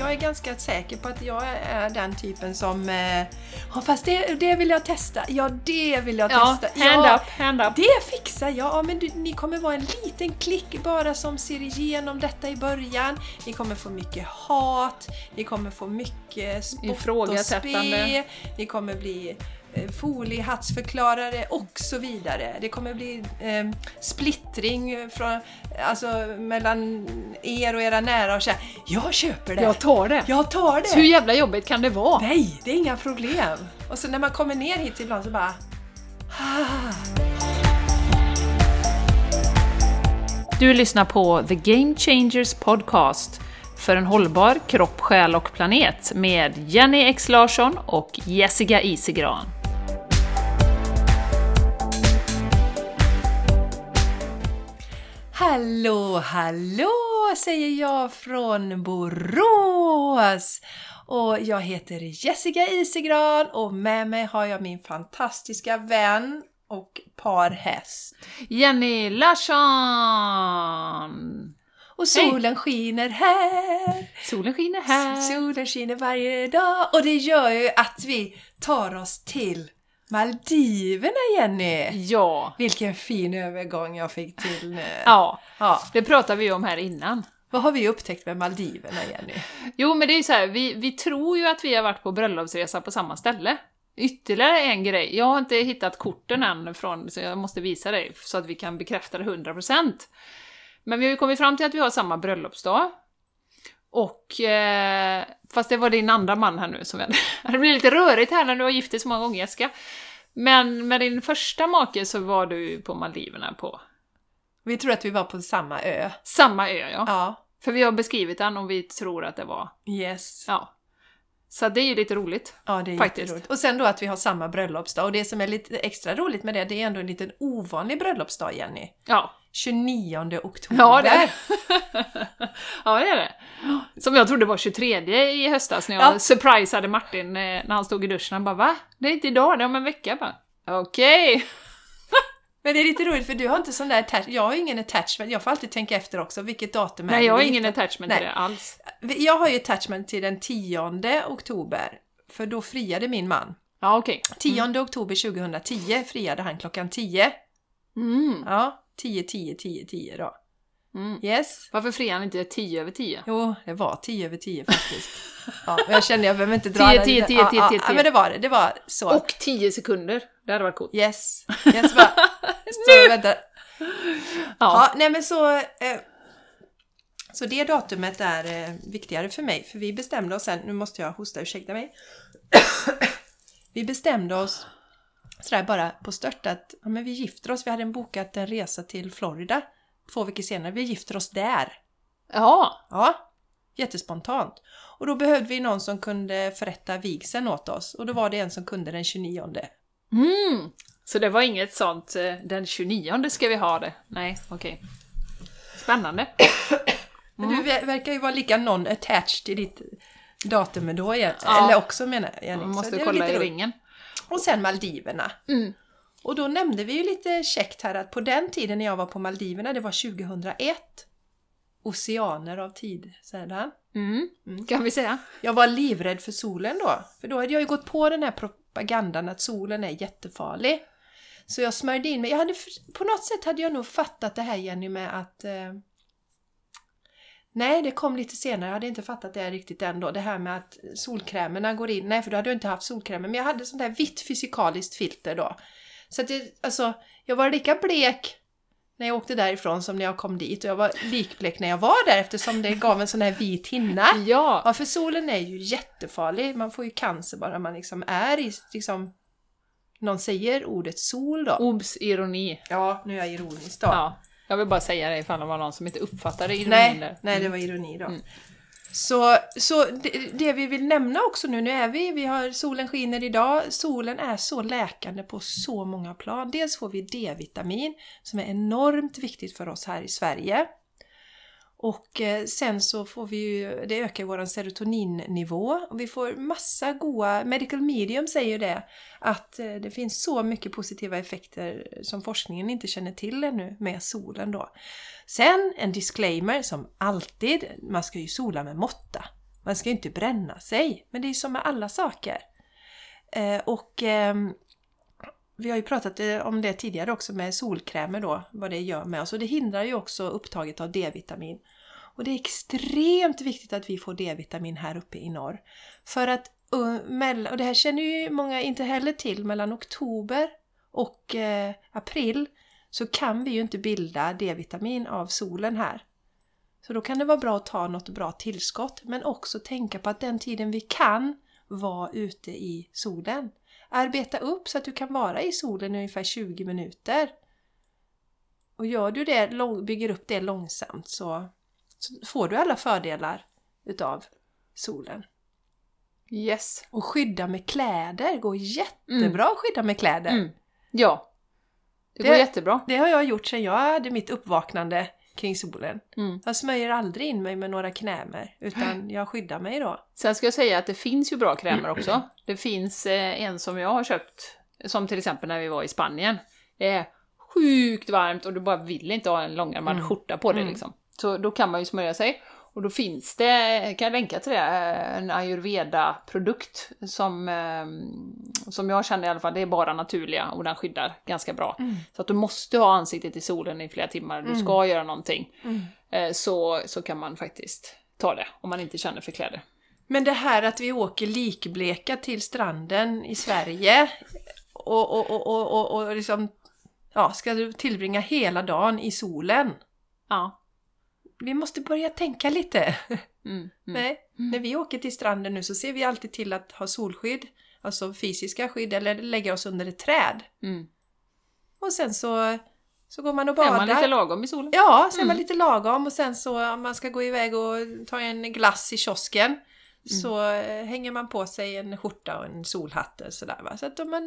jag är ganska säker på att jag är den typen som... Eh, fast det, det vill jag testa. Ja, det vill jag Ja, testa. hand ja, up, hand up. Det fixar jag! Ja, men du, ni kommer vara en liten klick bara som ser igenom detta i början. Ni kommer få mycket hat, ni kommer få mycket spott och spe, ni kommer bli foliehattsförklarare och så vidare. Det kommer bli eh, splittring från, alltså, mellan er och era nära och säga Jag köper det! Jag tar det. Jag tar Så hur det! jävla jobbigt kan det vara? Nej, det är inga problem! Och så när man kommer ner hit ibland så bara ah. Du lyssnar på The Game Changers Podcast för en hållbar kropp, själ och planet med Jenny X Larsson och Jessica Isigran. Hallå, hallå säger jag från Borås! Och jag heter Jessica Isegran och med mig har jag min fantastiska vän och parhäst. Jenny Larsson! Och solen skiner här! Solen skiner här. Solen skiner varje dag och det gör ju att vi tar oss till Maldiverna Jenny! Ja. Vilken fin övergång jag fick till nu. Ja, Ja. det pratade vi om här innan. Vad har vi upptäckt med Maldiverna Jenny? Jo, men det är ju så här, vi, vi tror ju att vi har varit på bröllopsresa på samma ställe. Ytterligare en grej, jag har inte hittat korten än från, så jag måste visa dig så att vi kan bekräfta det 100%. Men vi har ju kommit fram till att vi har samma bröllopsdag. Och... Eh, fast det var din andra man här nu som jag... Det blir lite rörigt här när du har gift dig så många gånger Jessica. Men med din första make så var du på Maldiverna på Vi tror att vi var på samma ö. samma ö, ja. Ja. För vi har beskrivit den och vi tror att det var... Yes. Ja. Så det är ju lite roligt. Ja, det är Faktiskt. jätteroligt. Och sen då att vi har samma bröllopsdag. Och det som är lite extra roligt med det, det är ändå en liten ovanlig bröllopsdag, Jenny. Ja. 29 oktober. Ja, det är det. ja, det är det. Som jag trodde var 23 i höstas när jag Ja. surprisade Martin eh, när han stod i duschen. Han bara va? Det är inte idag, det är om en vecka. Okej. Men det är lite roligt för du har inte sån där attach- Jag har ingen attachment. Jag får alltid tänka efter också. Vilket datum är Nej, det jag har ingen attachment Nej. till det alls. Jag har ju attachment till den 10 oktober. För då friade min man. Ja, okej. 10 oktober 2010 friade han klockan 10. Mm. Ja, 10, 10, 10, 10 då. Mm. Yes. Varför friar han inte 10 över 10? Jo, det var 10 över 10 faktiskt. Ja, men jag kände jag behöver inte dra 10, den- 10, 10, ja, 10, ja, 10. Ja, men det var det. Det var så. Och 10 sekunder. Det hade varit coolt. Yes. Yes, bara. Så, vänta. Ja. Ja, nej men så... Eh, så det datumet är eh, viktigare för mig, för vi bestämde oss sen, nu måste jag hosta, ursäkta mig. vi bestämde oss sådär bara på stört att ja, men vi gifter oss. Vi hade en bokat en resa till Florida två veckor senare. Vi gifter oss där. Ja. Ja, jättespontant. Och då behövde vi någon som kunde förrätta vigseln åt oss. Och då var det en som kunde den 29. Mm. Så det var inget sånt, eh, den 29 ska vi ha det? Nej, okej. Spännande. Men du ver- verkar ju vara lika non-attached till ditt datum ändå. Ja. Ja. Eller också menar jag. Jenny. Man måste kolla i ringen. Och sen Maldiverna. Mm. Och då nämnde vi ju lite käckt här att på den tiden när jag var på Maldiverna, det var 2001. Oceaner av tid sedan. Mm. Kan vi säga. Jag var livrädd för solen då. För då hade jag ju gått på den här propagandan att solen är jättefarlig. Så jag smörjde in mig. Jag hade, på något sätt hade jag nog fattat det här Jenny med att... Eh, nej, det kom lite senare. Jag hade inte fattat det riktigt ändå. Det här med att solkrämerna går in. Nej, för då hade jag inte haft solkrämer. Men jag hade sånt där vitt fysikaliskt filter då. Så att det, alltså, jag var lika blek när jag åkte därifrån som när jag kom dit. Och jag var likblek när jag var där eftersom det gav en sån här vit hinna. Ja. Ja, för solen är ju jättefarlig. Man får ju cancer bara man liksom är i, liksom... Någon säger ordet sol då. Obs! Ironi. Ja, nu är jag ironisk då. Ja. Jag vill bara säga det ifall det var någon som inte uppfattade ironin nej, där. nej, det var ironi då. Mm. Så, så det, det vi vill nämna också nu, nu är vi, vi har solen skiner idag. Solen är så läkande på så många plan. Dels får vi D-vitamin som är enormt viktigt för oss här i Sverige. Och eh, sen så får vi ju, det ökar vår serotoninnivå och vi får massa goa, medical medium säger ju det, att eh, det finns så mycket positiva effekter som forskningen inte känner till ännu med solen då. Sen en disclaimer som alltid, man ska ju sola med måtta. Man ska ju inte bränna sig, men det är som med alla saker. Eh, och ehm, vi har ju pratat eh, om det tidigare också med solkrämer då, vad det gör med oss. Och det hindrar ju också upptaget av D-vitamin. Och det är extremt viktigt att vi får D-vitamin här uppe i norr. För att, eh, och det här känner ju många inte heller till, mellan oktober och eh, april så kan vi ju inte bilda D-vitamin av solen här. Så då kan det vara bra att ta något bra tillskott, men också tänka på att den tiden vi kan vara ute i solen. Arbeta upp så att du kan vara i solen i ungefär 20 minuter. Och gör du det, bygger upp det långsamt så, så får du alla fördelar utav solen. Yes. Och skydda med kläder, går jättebra att skydda med kläder. Mm. Ja. Det, det går jättebra. Det har jag gjort sedan jag hade mitt uppvaknande kring solen. Mm. Jag smörjer aldrig in mig med några krämer utan jag skyddar mig då. Sen ska jag säga att det finns ju bra krämer också. Det finns eh, en som jag har köpt, som till exempel när vi var i Spanien. Det är sjukt varmt och du bara vill inte ha en långärmad mm. skjorta på dig Mm. liksom. Så då kan man ju smörja sig. Och då finns det, kan jag länka till det, en ayurveda-produkt som, eh, som jag känner i alla fall, det är bara naturliga och den skyddar ganska bra. Mm. Så att du måste ha ansiktet i solen i flera timmar, du Mm. ska göra någonting. Mm. Eh, så, så kan man faktiskt ta det om man inte känner för kläder. Men det här att vi åker likbleka till stranden i Sverige och, och, och, och, och, och liksom, ja, ska du tillbringa hela dagen i solen. Ja. Vi måste börja tänka lite. Mm, mm. Nej, när vi åker till stranden nu så ser vi alltid till att ha solskydd, alltså fysiska skydd, eller lägga oss under ett träd. Mm. Och sen så, så går man och Är badar. man lite lagom i solen? Ja, så är man Mm. lite lagom och sen så om man ska gå iväg och ta en glass i kiosken så eh, hänger man på sig en skjorta och en solhatt och sådär va. Så att om man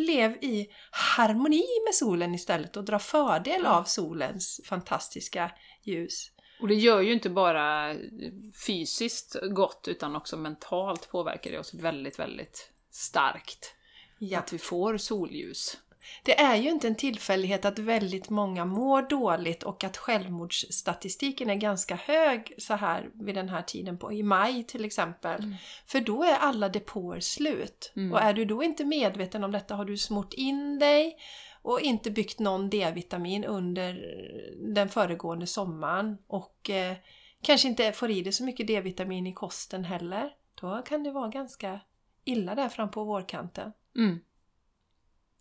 lev i harmoni med solen istället och drar fördel av solens fantastiska ljus. Och det gör ju inte bara fysiskt gott utan också mentalt påverkar det oss väldigt, väldigt starkt. Ja. Att vi får solljus. Det är ju inte en tillfällighet att väldigt många mår dåligt och att självmordsstatistiken är ganska hög så här vid den här tiden på, i maj till exempel. Mm. För då är alla depåer slut. Mm. Och är du då inte medveten om detta har du smort in dig och inte byggt någon D-vitamin under den föregående sommaren och eh, kanske inte får i dig så mycket D-vitamin i kosten heller. Då kan det vara ganska illa där fram på vårkanten. Mm.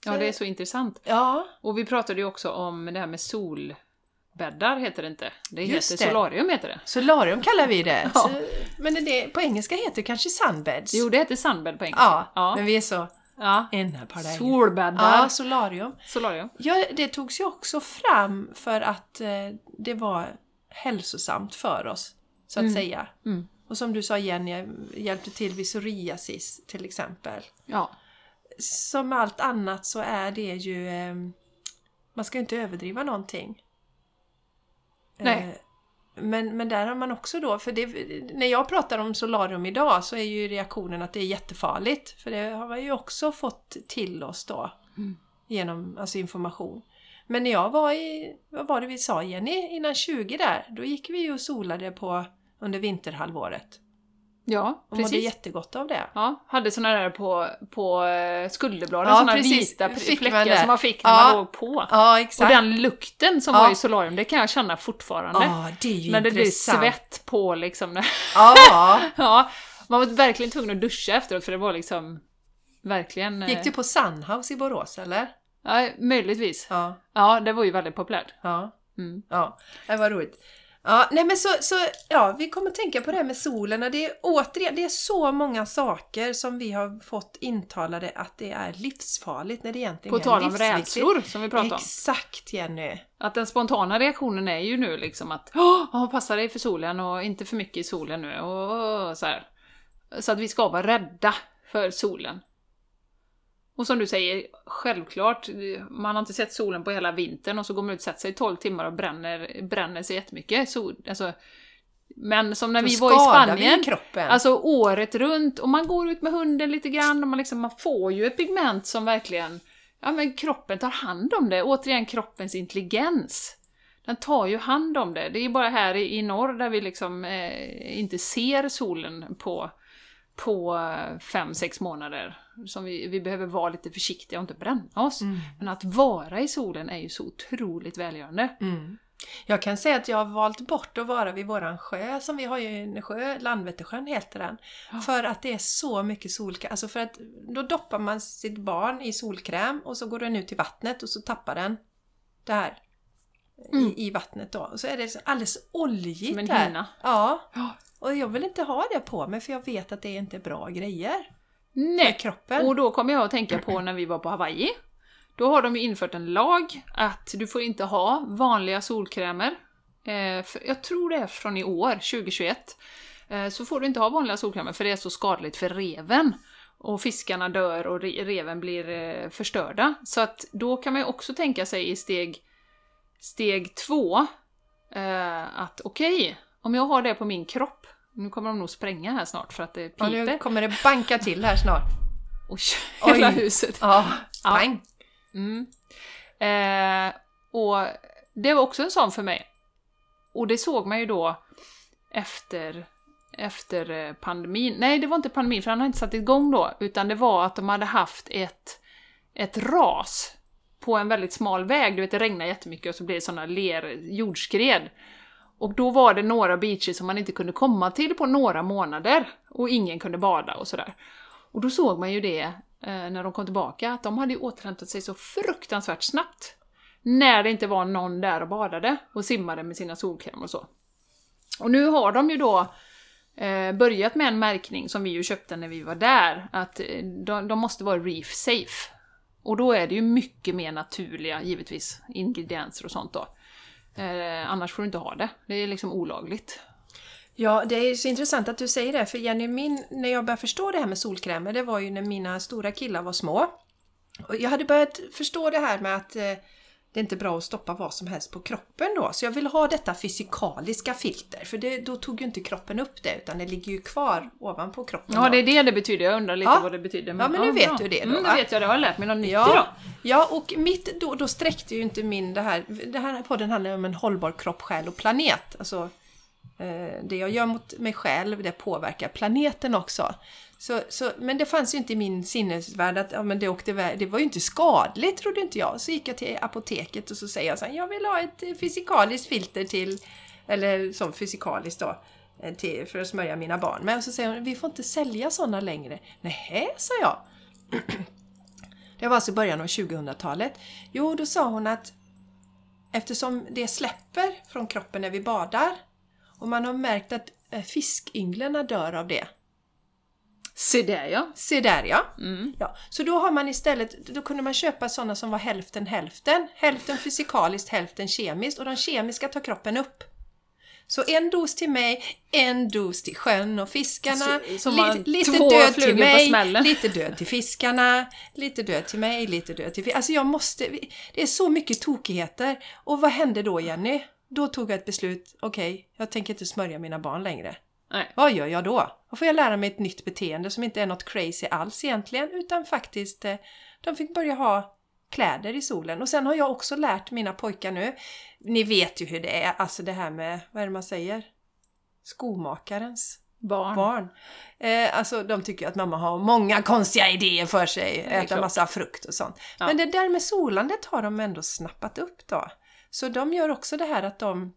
Ja, det är så intressant. Ja, Och vi pratade ju också om det här med solbäddar, heter det inte. Det Just heter det. solarium, heter det. solarium kallar vi det. Ja. Så, men det- på engelska heter det kanske sunbeds. Jo, det heter sunbed på engelska. ja, ja. men vi är så ja. Solbäddar. Ja, solarium. Solarium. Ja, det togs ju också fram för att eh, det var hälsosamt för oss, så att Mm. säga. Mm. Och som du sa Jenny, hjälpte till vid psoriasis till exempel. Ja. Som allt annat så är det ju... Eh, man ska ju inte överdriva någonting. Nej. Eh, men, men där har man också då, för det, när jag pratar om solarium idag så är ju reaktionen att det är jättefarligt. För det har vi ju också fått till oss då. Mm. Genom alltså information. Men när jag var i, vad var det vi sa Jenny, innan 20 där, då gick vi ju och solade på under vinterhalvåret. Ja, Och mådde precis. jättegott av det. Ja, hade såna där på, på eh, skulderbladen, Ja, såna precis. vita man fläckar som man fick när Ja. man låg på. Ja, Och exakt. den lukten som Ja. var i solarium, det kan jag känna fortfarande. Ja, det är ju när det blir svett på liksom. Ja, ja, man var verkligen tvungen att duscha efteråt för det var liksom verkligen... eh, gick du på Sunhouse i Borås eller? Ja, möjligtvis. Ja, Ja, det var ju väldigt populärt. ja, Mm. ja. Det var roligt. Ja, nej men så, så, ja, vi kommer tänka på det här med solen och det är återigen, det är så många saker som vi har fått intalade att det är livsfarligt när det egentligen På tal är om rädslor som vi pratade om. Exakt Jenny! Att den spontana reaktionen är ju nu liksom att Åh, passa dig för solen och inte för mycket i solen nu och, och så här. Så att vi ska vara rädda för solen. Och som du säger, självklart, man har inte sett solen på hela vintern och så går man ut och sätter sig i 12 timmar och bränner, bränner sig jättemycket. Sol, alltså, men som när Då vi var i Spanien, kroppen. Alltså året runt, och man går ut med hunden lite grann och man, liksom, man får ju ett pigment som verkligen, ja men kroppen tar hand om det. Återigen kroppens intelligens. den tar ju hand om det. Det är bara här i, i norr där vi liksom eh, inte ser solen på, på eh, fem, sex månader. Som vi, vi behöver vara lite försiktiga och inte bränna oss. Mm. Men att vara i solen är ju så otroligt välgörande. Mm. Jag kan säga att jag har valt bort att vara vid våran sjö, som vi har ju en sjö, Landvettersjön heter den. Ja. För att det är så mycket solkräm. Alltså för att då doppar man sitt barn i solkräm och så går den ut i vattnet och så tappar den det här Mm. i, i vattnet då. Och så är det alldeles oljigt Som en där. hinna. Ja. Och jag vill inte ha det på mig för jag vet att det är inte bra grejer för Nej! kroppen. Och då kommer jag att tänka på när vi var på Hawaii. Då har de ju infört en lag att du får inte ha vanliga solkrämer. Eh, för, jag tror det är från i år, 2021. Eh, så får du inte ha vanliga solkrämer för det är så skadligt för reven. Och fiskarna dör och re- reven blir eh, förstörda. Så att då kan man ju också tänka sig i steg, steg två att okej, om jag har det på min kropp, nu kommer de nog spränga här snart för att det Ja, piper. nu kommer det banka till här snart. Oj, Oj. hela huset. Ja, pang! Mm. Eh, och det var också en sån för mig. Och det såg man ju då efter, efter eh, pandemin. Nej, det var inte pandemin, för han hade inte satt igång då, utan det var att de hade haft ett, ett ras på en väldigt smal väg. Du vet, det regnade jättemycket och så blev det såna ler, jordskred. Och då var det några beacher som man inte kunde komma till på några månader. Och ingen kunde bada och sådär. Och då såg man ju det eh, när de kom tillbaka, att de hade ju återhämtat sig så fruktansvärt snabbt. När det inte var någon där och badade och simmade med sina solkräm och så. Och nu har de ju då eh, börjat med en märkning som vi ju köpte när vi var där, att eh, de, de måste vara reef safe. Och då är det ju mycket mer naturliga, givetvis, ingredienser och sånt då. Eh, annars får du inte ha det. Det är liksom olagligt. Ja, det är så intressant att du säger det, för Jenny, min, när jag började förstå det här med solkrämer, det var ju när mina stora killar var små. Och jag hade börjat förstå det här med att eh, det är inte bra att stoppa vad som helst på kroppen då, så jag ville ha detta fysikaliska filter, för det, då tog ju inte kroppen upp det, utan det ligger ju kvar ovanpå kroppen. Ja, då. det är det det betyder. Jag undrar lite Ja. vad det betyder. Ja, men nu vet bra. du det då, Mm, det vet jag. Det har jag lärt mig något nytt Ja, idag. ja och mitt, då, då sträckte ju inte min det här, det här podden handlar om en hållbar kropp, själ och planet. Alltså, eh, det jag gör mot mig själv, det påverkar planeten också. Så, så, men det fanns ju inte i min sinnesvärld att ja, men det, åkte iväg, det var ju inte skadligt trodde inte jag. Så gick jag till apoteket och så säger jag så här, jag vill ha ett eh, fysikaliskt filter till, eller som fysikaliskt då, eh, till, för att smörja mina barn med. Och så säger hon, vi får inte sälja sådana längre. Nej, sa jag. Det var alltså början av 2000-talet. Jo, då sa hon att eftersom det släpper från kroppen när vi badar och man har märkt att fiskynglen fiskynglarna dör av det. Se där ja. Se där ja. Mm. ja! Så då har man istället, då kunde man köpa sådana som var hälften hälften. Hälften fysikaliskt, hälften kemiskt och de kemiska tar kroppen upp. Så en dos till mig, en dos till sjön och fiskarna. Så- som var lite, död till mig, lite död till fiskarna, lite död till mig, lite död till fiskarna. Alltså jag måste, det är så mycket tokigheter. Och vad hände då Jenny? Då tog jag ett beslut, okej, jag tänker inte smörja mina barn längre. Nej. Vad gör jag då? Då får jag lära mig ett nytt beteende som inte är något crazy alls egentligen, utan faktiskt, eh, de fick börja ha kläder i solen. Och sen har jag också lärt mina pojkar nu, ni vet ju hur det är, alltså det här med, vad är det man säger? Skomakarens Barn. barn. Eh, alltså de tycker att mamma har många konstiga idéer för sig, äta klart. massa frukt och sånt. Ja. Men det där med solandet har de ändå snappat upp då. Så de gör också det här att de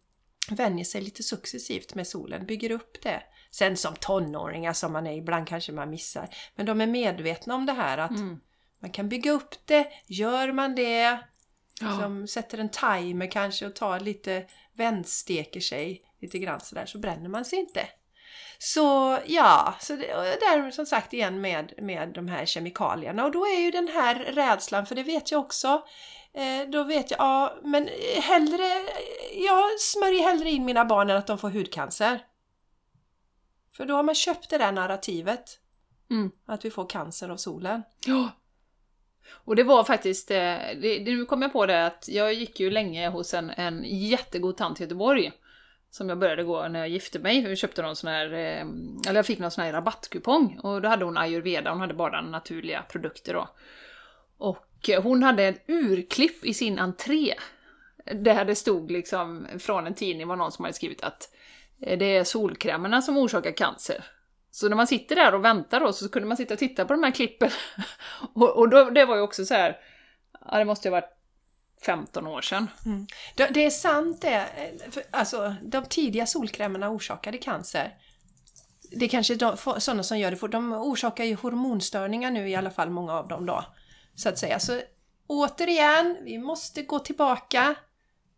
vänjer sig lite successivt med solen, bygger upp det. Sen som tonåringar som man är, ibland kanske man missar. Men de är medvetna om det här att Mm. man kan bygga upp det, gör man det, Ja. som sätter en timer kanske och tar lite, vändsteker sig lite grann sådär, så bränner man sig inte. Så ja, så det, där som sagt igen med, med de här kemikalierna och då är ju den här rädslan, för det vet jag också, då vet jag, ja men hellre, jag smörjer hellre in mina barn än att de får hudcancer. För då har man köpt det där narrativet, Mm. att vi får cancer av solen. Ja. Och det var faktiskt, eh, det, det, nu kom jag på det att jag gick ju länge hos en, en jättegod tant i Göteborg. Som jag började gå när jag gifte mig, för vi köpte någon sån här, eh, eller jag fick någon sån här rabattkupong. Och då hade hon ayurveda, hon hade bara naturliga produkter då. Och eh, hon hade en urklipp i sin entré. där det stod liksom från en tidning var någon som hade skrivit att eh, det är solkrämerna som orsakar cancer. Så när man sitter där och väntar då så kunde man sitta och titta på de här klippen. och och då, det var ju också så här, ja det måste ju ha varit 15 år sedan. Mm. Det, det är sant det. För, Alltså, de tidiga solkrämerna orsakade cancer. Det är kanske de, sådana som gör det, för de orsakar ju hormonstörningar nu i alla fall, många av dem då. Så att säga. Så återigen, vi måste gå tillbaka,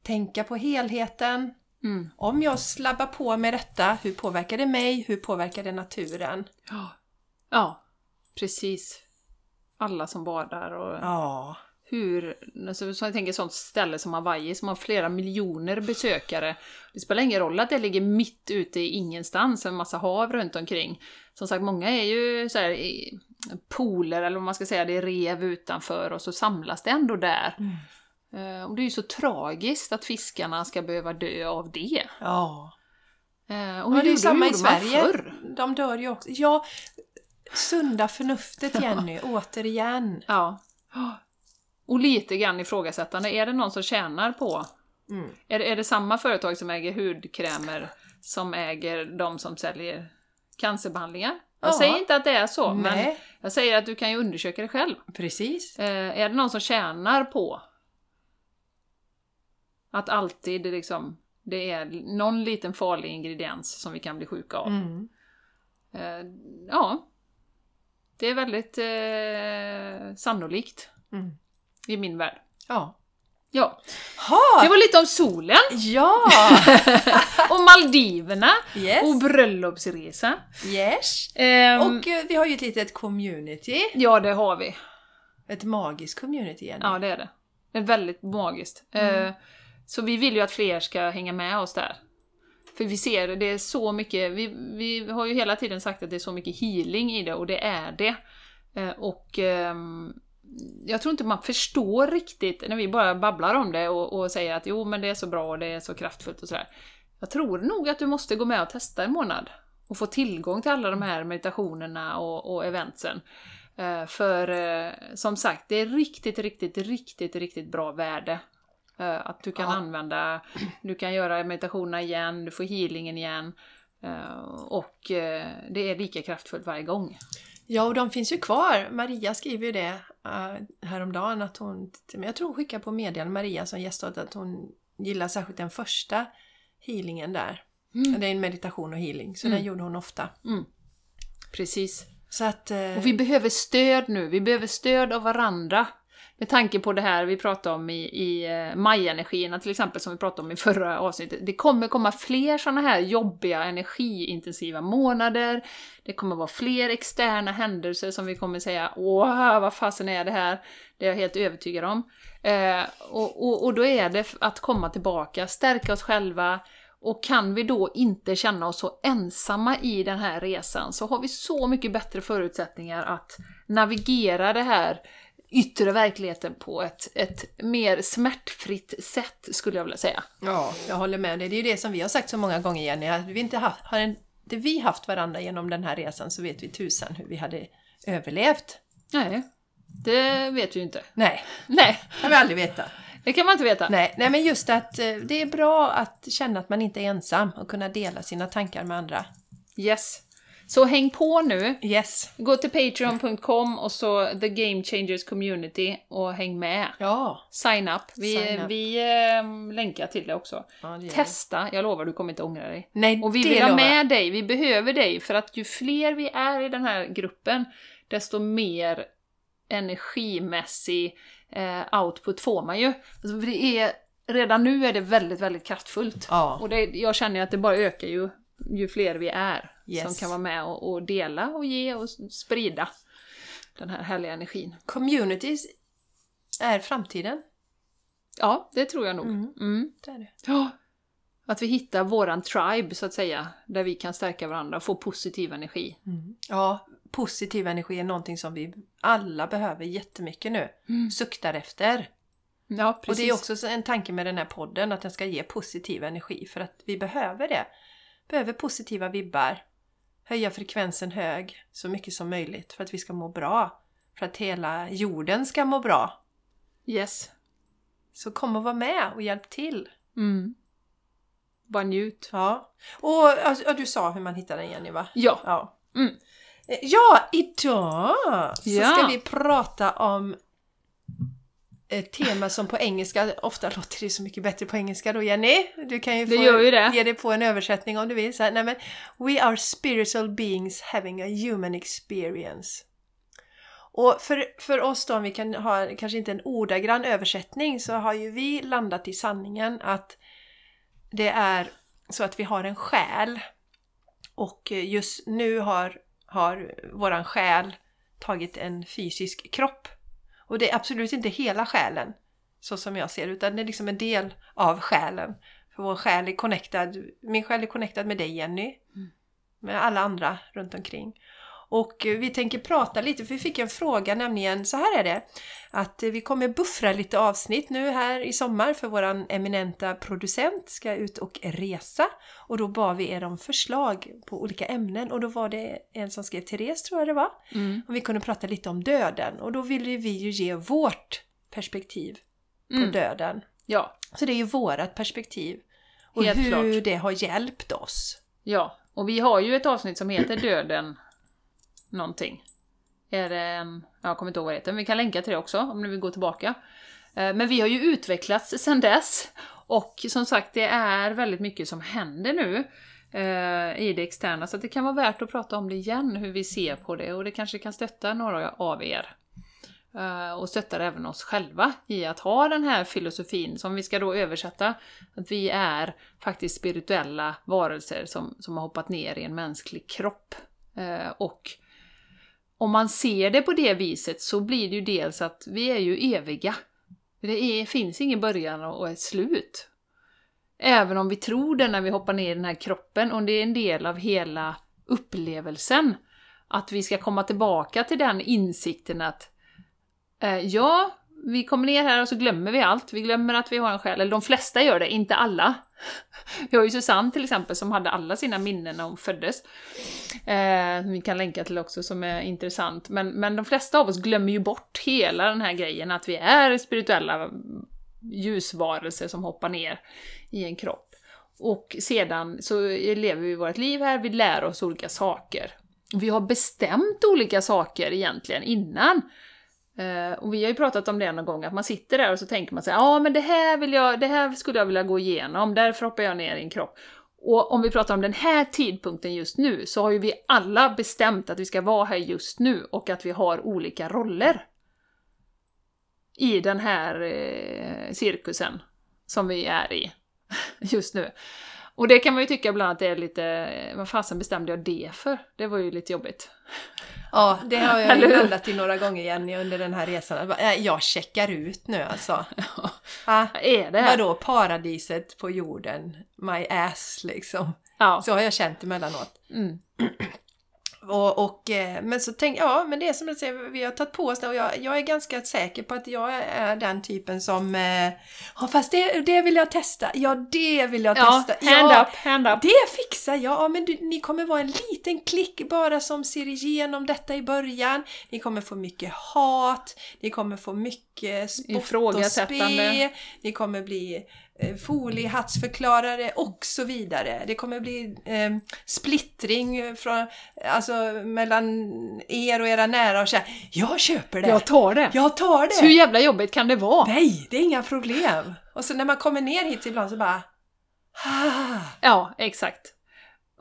tänka på helheten. Mm. Om jag slabbar på med detta, hur påverkar det mig? Hur påverkar det naturen? Ja. Ja, precis. Alla som badar och Ja. Hur... Alltså, så jag tänker sånt ställe som Hawaii som har flera miljoner besökare. Det spelar ingen roll att det ligger mitt ute i ingenstans, en massa hav runt omkring. Som sagt, många är ju så här, i pooler, eller vad man ska säga, det är rev utanför och så samlas det ändå där. Eh, Och det är ju så tragiskt att fiskarna ska behöva dö av det. Ja. Eh, Och hur det är gjorde, samma i Sverige. förr? De dör ju också. Ja, sunda förnuftet Jenny, återigen. Ja. Och lite grann ifrågasättande, är det någon som tjänar på... Mm. Är, det- är det samma företag som äger hudkrämer som äger de som säljer cancerbehandlingar? Jag Ja. säger inte att det är så, men Nej, jag säger att du kan ju undersöka det själv. precis. Eh, är det någon som tjänar på att alltid liksom, det är någon liten farlig ingrediens som vi kan bli sjuka av? Mm. Eh, ja, det är väldigt eh, sannolikt Mm. I min värld. Ja. Ja, Ha! det var lite om solen Ja! och Maldiverna och Yes! bröllopsresa. yes. Ehm, Och eh, vi har ju ett litet community. Ja, det har vi. Ett magiskt community Jenny. Ja, det är det. Det är väldigt magiskt. Eh, så vi vill ju att fler ska hänga med oss där. För vi ser det, är så mycket, vi, vi har ju hela tiden sagt att det är så mycket healing i det och det är det. Eh, och ehm, jag tror inte man förstår riktigt när vi bara babblar om det och, och säger att jo men det är så bra och det är så kraftfullt och sådär. Jag tror nog att du måste gå med och testa en månad och få tillgång till alla de här meditationerna och, och eventsen. Eh, för eh, som sagt, det är riktigt, riktigt, riktigt, riktigt bra värde. Eh, att du kan Ja. använda, du kan göra meditationerna igen, du får healingen igen. Eh, och eh, det är lika kraftfullt varje gång. Ja, och de finns ju kvar. Maria skriver ju det uh, häromdagen att hon, men jag tror hon skickar på meddelande, Maria som gästat, att hon gillar särskilt den första healingen där. Det är en meditation och healing, så Mm. den gjorde hon ofta. Precis. Så att... eh, Och vi behöver stöd nu, vi behöver stöd av varandra. Med tanke på det här vi pratade om i, i eh, majenergierna till exempel, som vi pratade om i förra avsnittet. Det kommer komma fler sådana här jobbiga, energiintensiva månader. Det kommer vara fler externa händelser som vi kommer säga Åh, vad fasen är det här? Det är jag helt övertygad om. Eh, och, och, och då är det att komma tillbaka, stärka oss själva, och kan vi då inte känna oss så ensamma i den här resan så har vi så mycket bättre förutsättningar att navigera det här yttre verkligheten på ett, ett mer smärtfritt sätt skulle jag vilja säga. Ja, jag håller med dig. Det är ju det som vi har sagt så många gånger Jenny, att vi inte haft, det vi haft varandra genom den här resan så vet vi tusan hur vi hade överlevt. Nej, det vet vi ju inte. Nej, Nej, kan vi aldrig veta. det kan man inte veta. Nej, nej men just att eh, det är bra att känna att man inte är ensam och kunna dela sina tankar med andra. Yes. Så häng på nu. Yes. Gå till patreon.com och så The Game Changers Community och häng med. Ja. Sign up. Vi, Sign up. vi eh, länkar till det också. ja det. Testa, jag lovar du kommer inte ångra dig. Nej, Och vi vill ha med dig, vi behöver dig, för att ju fler vi är i den här gruppen, desto mer energimässig eh, output får man ju. Alltså, det är, redan nu är det väldigt, väldigt kraftfullt. Ja. Och det, jag känner att det bara ökar ju, ju fler vi är Yes. som kan vara med och, och dela och ge och sprida den här härliga energin. Communities är framtiden. Ja, det tror jag nog. Mm. Mm. Det är det. Ja. Att vi hittar våran tribe, så att säga, där vi kan stärka varandra och få positiv energi. Ja, positiv energi är någonting som vi alla behöver jättemycket nu. Suktar efter. Ja, Och precis. det är också så- en tanke med den här podden, att den ska ge positiv energi. För att vi behöver det. Behöver positiva vibbar. Höja frekvensen hög så mycket som möjligt för att vi ska må bra. För att hela jorden ska må bra. Yes. Så kom och var med och hjälp till. Mm. Bara njut. Ja. Och alltså, ja, du sa hur man hittar den Jenny va? Ja. Ja. Mm. Eh, Ja, idag så Ja. ska vi prata om ett tema som på engelska, ofta låter det så mycket bättre på engelska då Jenny. Du kan ju få det. ge dig på en översättning om du vill. Så här, nej men, We are spiritual beings having a human experience. Och för, för oss då, om vi kan ha kanske inte en ordagrann översättning, så har ju vi landat i sanningen att det är så att vi har en själ och just nu har, har våran själ tagit en fysisk kropp. Och det är absolut inte hela själen, så som jag ser utan det är liksom en del av själen. För vår själ är connectad, min själ är connectad med dig Jenny, med alla andra runt omkring. Och vi tänker prata lite, för vi fick en fråga nämligen, så här är det, att vi kommer buffra lite avsnitt nu här i sommar för våran eminenta producent ska ut och resa. Och då bad vi er om förslag på olika ämnen och då var det en som skrev Therese tror jag det var. Mm. Och vi kunde prata lite om döden och då ville vi ju ge vårt perspektiv på Mm. döden. Ja. Så det är ju vårat perspektiv. Och Helt hur klart. det har hjälpt oss. Ja. Och vi har ju ett avsnitt som heter Döden någonting. Är det ehm, en... Jag kommer inte ihåg vad det heter, men vi kan länka till det också om ni vill gå tillbaka. Eh, men vi har ju utvecklats sedan dess. Och som sagt, det är väldigt mycket som händer nu eh, i det externa, så det kan vara värt att prata om det igen, hur vi ser på det. Och det kanske kan stötta några av er. Eh, och stöttar även oss själva i att ha den här filosofin som vi ska då översätta. Att vi är faktiskt spirituella varelser som, som har hoppat ner i en mänsklig kropp. Och om man ser det på det viset så blir det ju dels att vi är ju eviga. Det är, finns ingen början och ett slut. Även om vi tror det när vi hoppar ner i den här kroppen och det är en del av hela upplevelsen. Att vi ska komma tillbaka till den insikten att eh, ja, vi kommer ner här och så glömmer vi allt. Vi glömmer att vi har en själ. Eller de flesta gör det, inte alla. Vi har ju Susanne till exempel som hade alla sina minnen när hon föddes. Eh, vi kan länka till också som är intressant. Men, men de flesta av oss glömmer ju bort hela den här grejen att vi är spirituella ljusvarelser som hoppar ner i en kropp. Och sedan så lever vi vårt liv här, vi lär oss olika saker. Vi har bestämt olika saker egentligen innan. Eh, och vi har ju pratat om det någon gång, att man sitter där och så tänker man sig ja men det här, vill jag, det här skulle jag vilja gå igenom, därför hoppar jag ner i en kropp. Och om vi pratar om den här tidpunkten just nu, så har ju vi alla bestämt att vi ska vara här just nu och att vi har olika roller. I den här eh, cirkusen som vi är i just nu. Och det kan man ju tycka ibland att det är lite, vad fasen bestämde jag det för? Det var ju lite jobbigt. Ja, det har jag ju landat i några gånger Jenny under den här resan. Jag äh, checkar ut nu alltså. Ah, Vad är det vadå paradiset på jorden? My ass liksom. Ja. Så har jag känt emellanåt. Mm. Och, och, eh, men så tänk, ja men det är som jag säger, vi har tagit på oss det och jag, jag är ganska säker på att jag är den typen som eh, Ja fast det, det vill jag testa, ja det vill jag Ja, testa. hand ja, up, hand up. Det fixar jag! Ja, men du, ni kommer vara en liten klick bara som ser igenom detta i början. Ni kommer få mycket hat, ni kommer få mycket spott och spe, ni kommer bli foliehattsförklarare och så vidare. Det kommer bli eh, splittring från, alltså, mellan er och era nära och säga Jag köper det! Jag tar det! Jag tar det! Så hur jävla jobbigt kan det vara? Nej, det är inga problem! Och så när man kommer ner hit ibland så bara ah, Ja, exakt.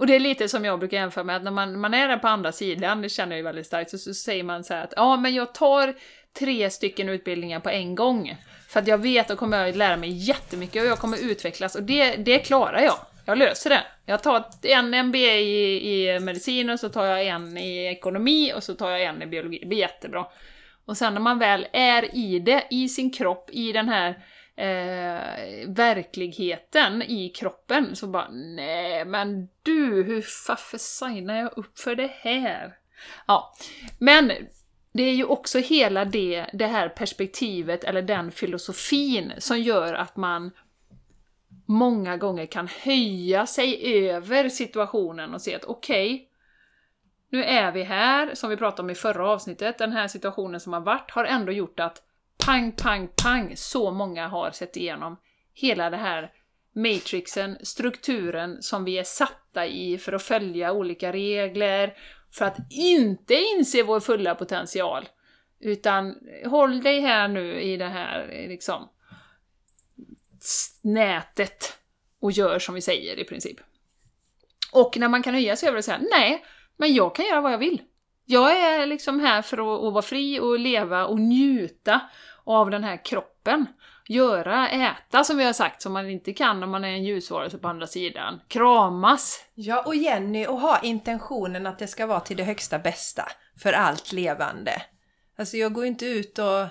Och det är lite som jag brukar jämföra med, att när man, man är där på andra sidan, det känner jag ju väldigt starkt, så, så säger man så här att ja, men jag tar tre stycken utbildningar på en gång. För att jag vet att kommer jag lära mig jättemycket och jag kommer utvecklas och det, det klarar jag. Jag löser det. Jag tar en MBA i, i medicin och så tar jag en i ekonomi och så tar jag en i biologi. Det blir jättebra. Och sen när man väl är i det, i sin kropp, i den här eh, verkligheten i kroppen, så bara nej men du, hur varför signar jag upp för det här? Ja, men det är ju också hela det, det här perspektivet, eller den filosofin, som gör att man många gånger kan höja sig över situationen och se att okej, nu är vi här, som vi pratade om i förra avsnittet, den här situationen som har varit har ändå gjort att pang, pang, pang, så många har sett igenom hela det här matrixen, strukturen som vi är satta i för att följa olika regler, för att inte inse vår fulla potential. Utan håll dig här nu i det här liksom nätet och gör som vi säger i princip. Och när man kan höja sig över och säga nej, men jag kan göra vad jag vill. Jag är liksom här för att, att vara fri och leva och njuta av den här kroppen. Göra, äta som vi har sagt, som man inte kan om man är en ljusvarelse på andra sidan. Kramas! Ja, och Jenny, och ha intentionen att det ska vara till det högsta bästa för allt levande. Alltså jag går inte ut och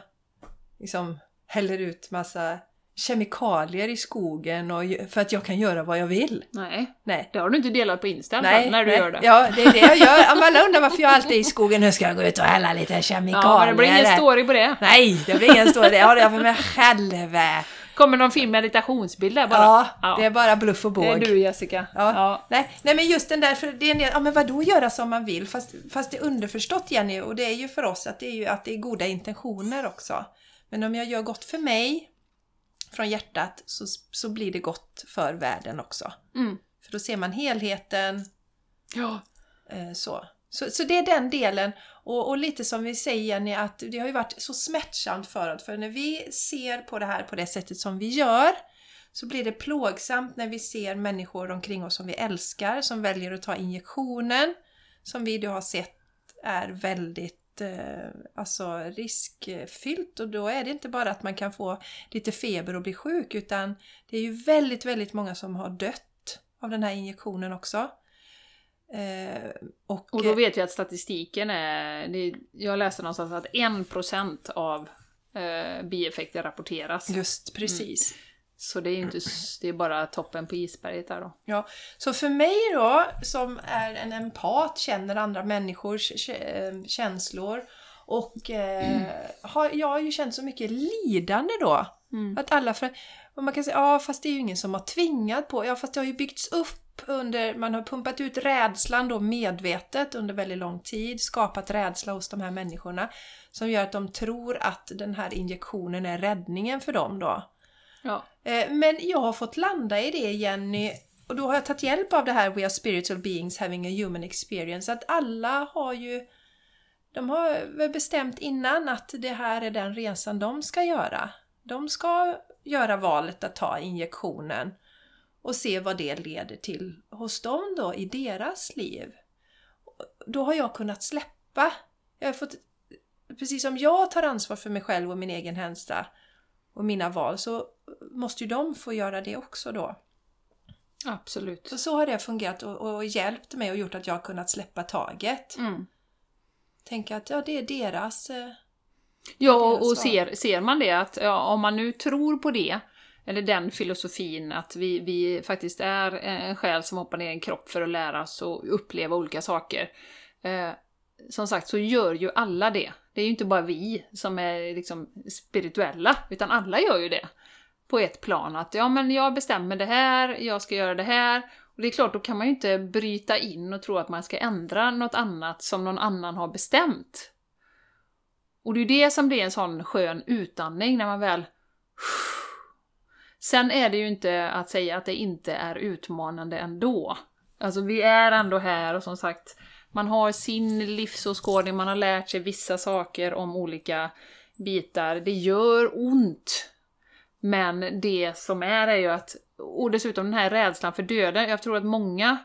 liksom häller ut massa kemikalier i skogen och, för att jag kan göra vad jag vill. Nej, Nej. det har du inte delat på Insta Nej, när du nej. gör det. Ja, det är det jag gör. Alla undrar varför jag alltid är i skogen. Nu ska jag gå ut och hälla lite kemikalier. Ja, men det blir ingen story på det. Nej, det blir ingen story. Det har jag för mig själv. Kommer någon fin meditationsbild där bara? Ja, det är bara bluff och båg. Det är du Jessica. Ja. Ja. Nej, nej, men just den där, för det är en del, ja men vadå göra som man vill? Fast, fast det är underförstått Jenny, och det är ju för oss att det är ju att det är goda intentioner också. Men om jag gör gott för mig, från hjärtat, så, så blir det gott för världen också. Mm. För då ser man helheten, ja. eh, så. Så, så det är den delen. Och, och lite som vi säger Jenny, att det har ju varit så smärtsamt för oss. För när vi ser på det här på det sättet som vi gör, så blir det plågsamt när vi ser människor omkring oss som vi älskar, som väljer att ta injektionen, som vi då har sett är väldigt alltså riskfyllt. Och då är det inte bara att man kan få lite feber och bli sjuk, utan det är ju väldigt, väldigt många som har dött av den här injektionen också. Eh, och, Och då vet vi att statistiken är... Jag läste någonstans att 1% av eh, bieffekter rapporteras. Just precis. Så det är ju inte... Det är bara toppen på isberget där då. Ja, så för mig då, som är en empat, känner andra människors eh, känslor och eh, har, jag har ju känt så mycket lidande då. Mm. Att alla för, man kan säga, ja fast det är ju ingen som har tvingat på, ja fast det har ju byggts upp under, man har pumpat ut rädslan då medvetet under väldigt lång tid, skapat rädsla hos de här människorna som gör att de tror att den här injektionen är räddningen för dem då. Ja. Eh, men jag har fått landa i det Jenny och då har jag tagit hjälp av det här We are spiritual beings having a human experience. Att alla har ju de har väl bestämt innan att det här är den resan de ska göra. De ska göra valet att ta injektionen och se vad det leder till hos dem då i deras liv. Då har jag kunnat släppa. Jag har fått, precis som jag tar ansvar för mig själv och min egen hälsa och mina val så måste ju de få göra det också då. Absolut. Så, så har det fungerat och, och hjälpt mig och gjort att jag har kunnat släppa taget. Mm. Tänka att ja, det är deras... Eh, Ja, deras och, ser, ser man det att ja, om man nu tror på det, eller den filosofin att vi, vi faktiskt är en själ som hoppar ner i en kropp för att lära oss och uppleva olika saker. Eh, som sagt så gör ju alla det. Det är ju inte bara vi som är liksom spirituella, utan alla gör ju det. På ett plan att ja men jag bestämmer det här, jag ska göra det här. Och det är klart, då kan man ju inte bryta in och tro att man ska ändra något annat som någon annan har bestämt. Och det är ju det som blir en sån skön utandning när man väl... Sen är det ju inte att säga att det inte är utmanande ändå. Alltså vi är ändå här och som sagt, man har sin livsåskådning, man har lärt sig vissa saker om olika bitar. Det gör ont. Men det som är är ju att, och dessutom den här rädslan för döden, jag tror att många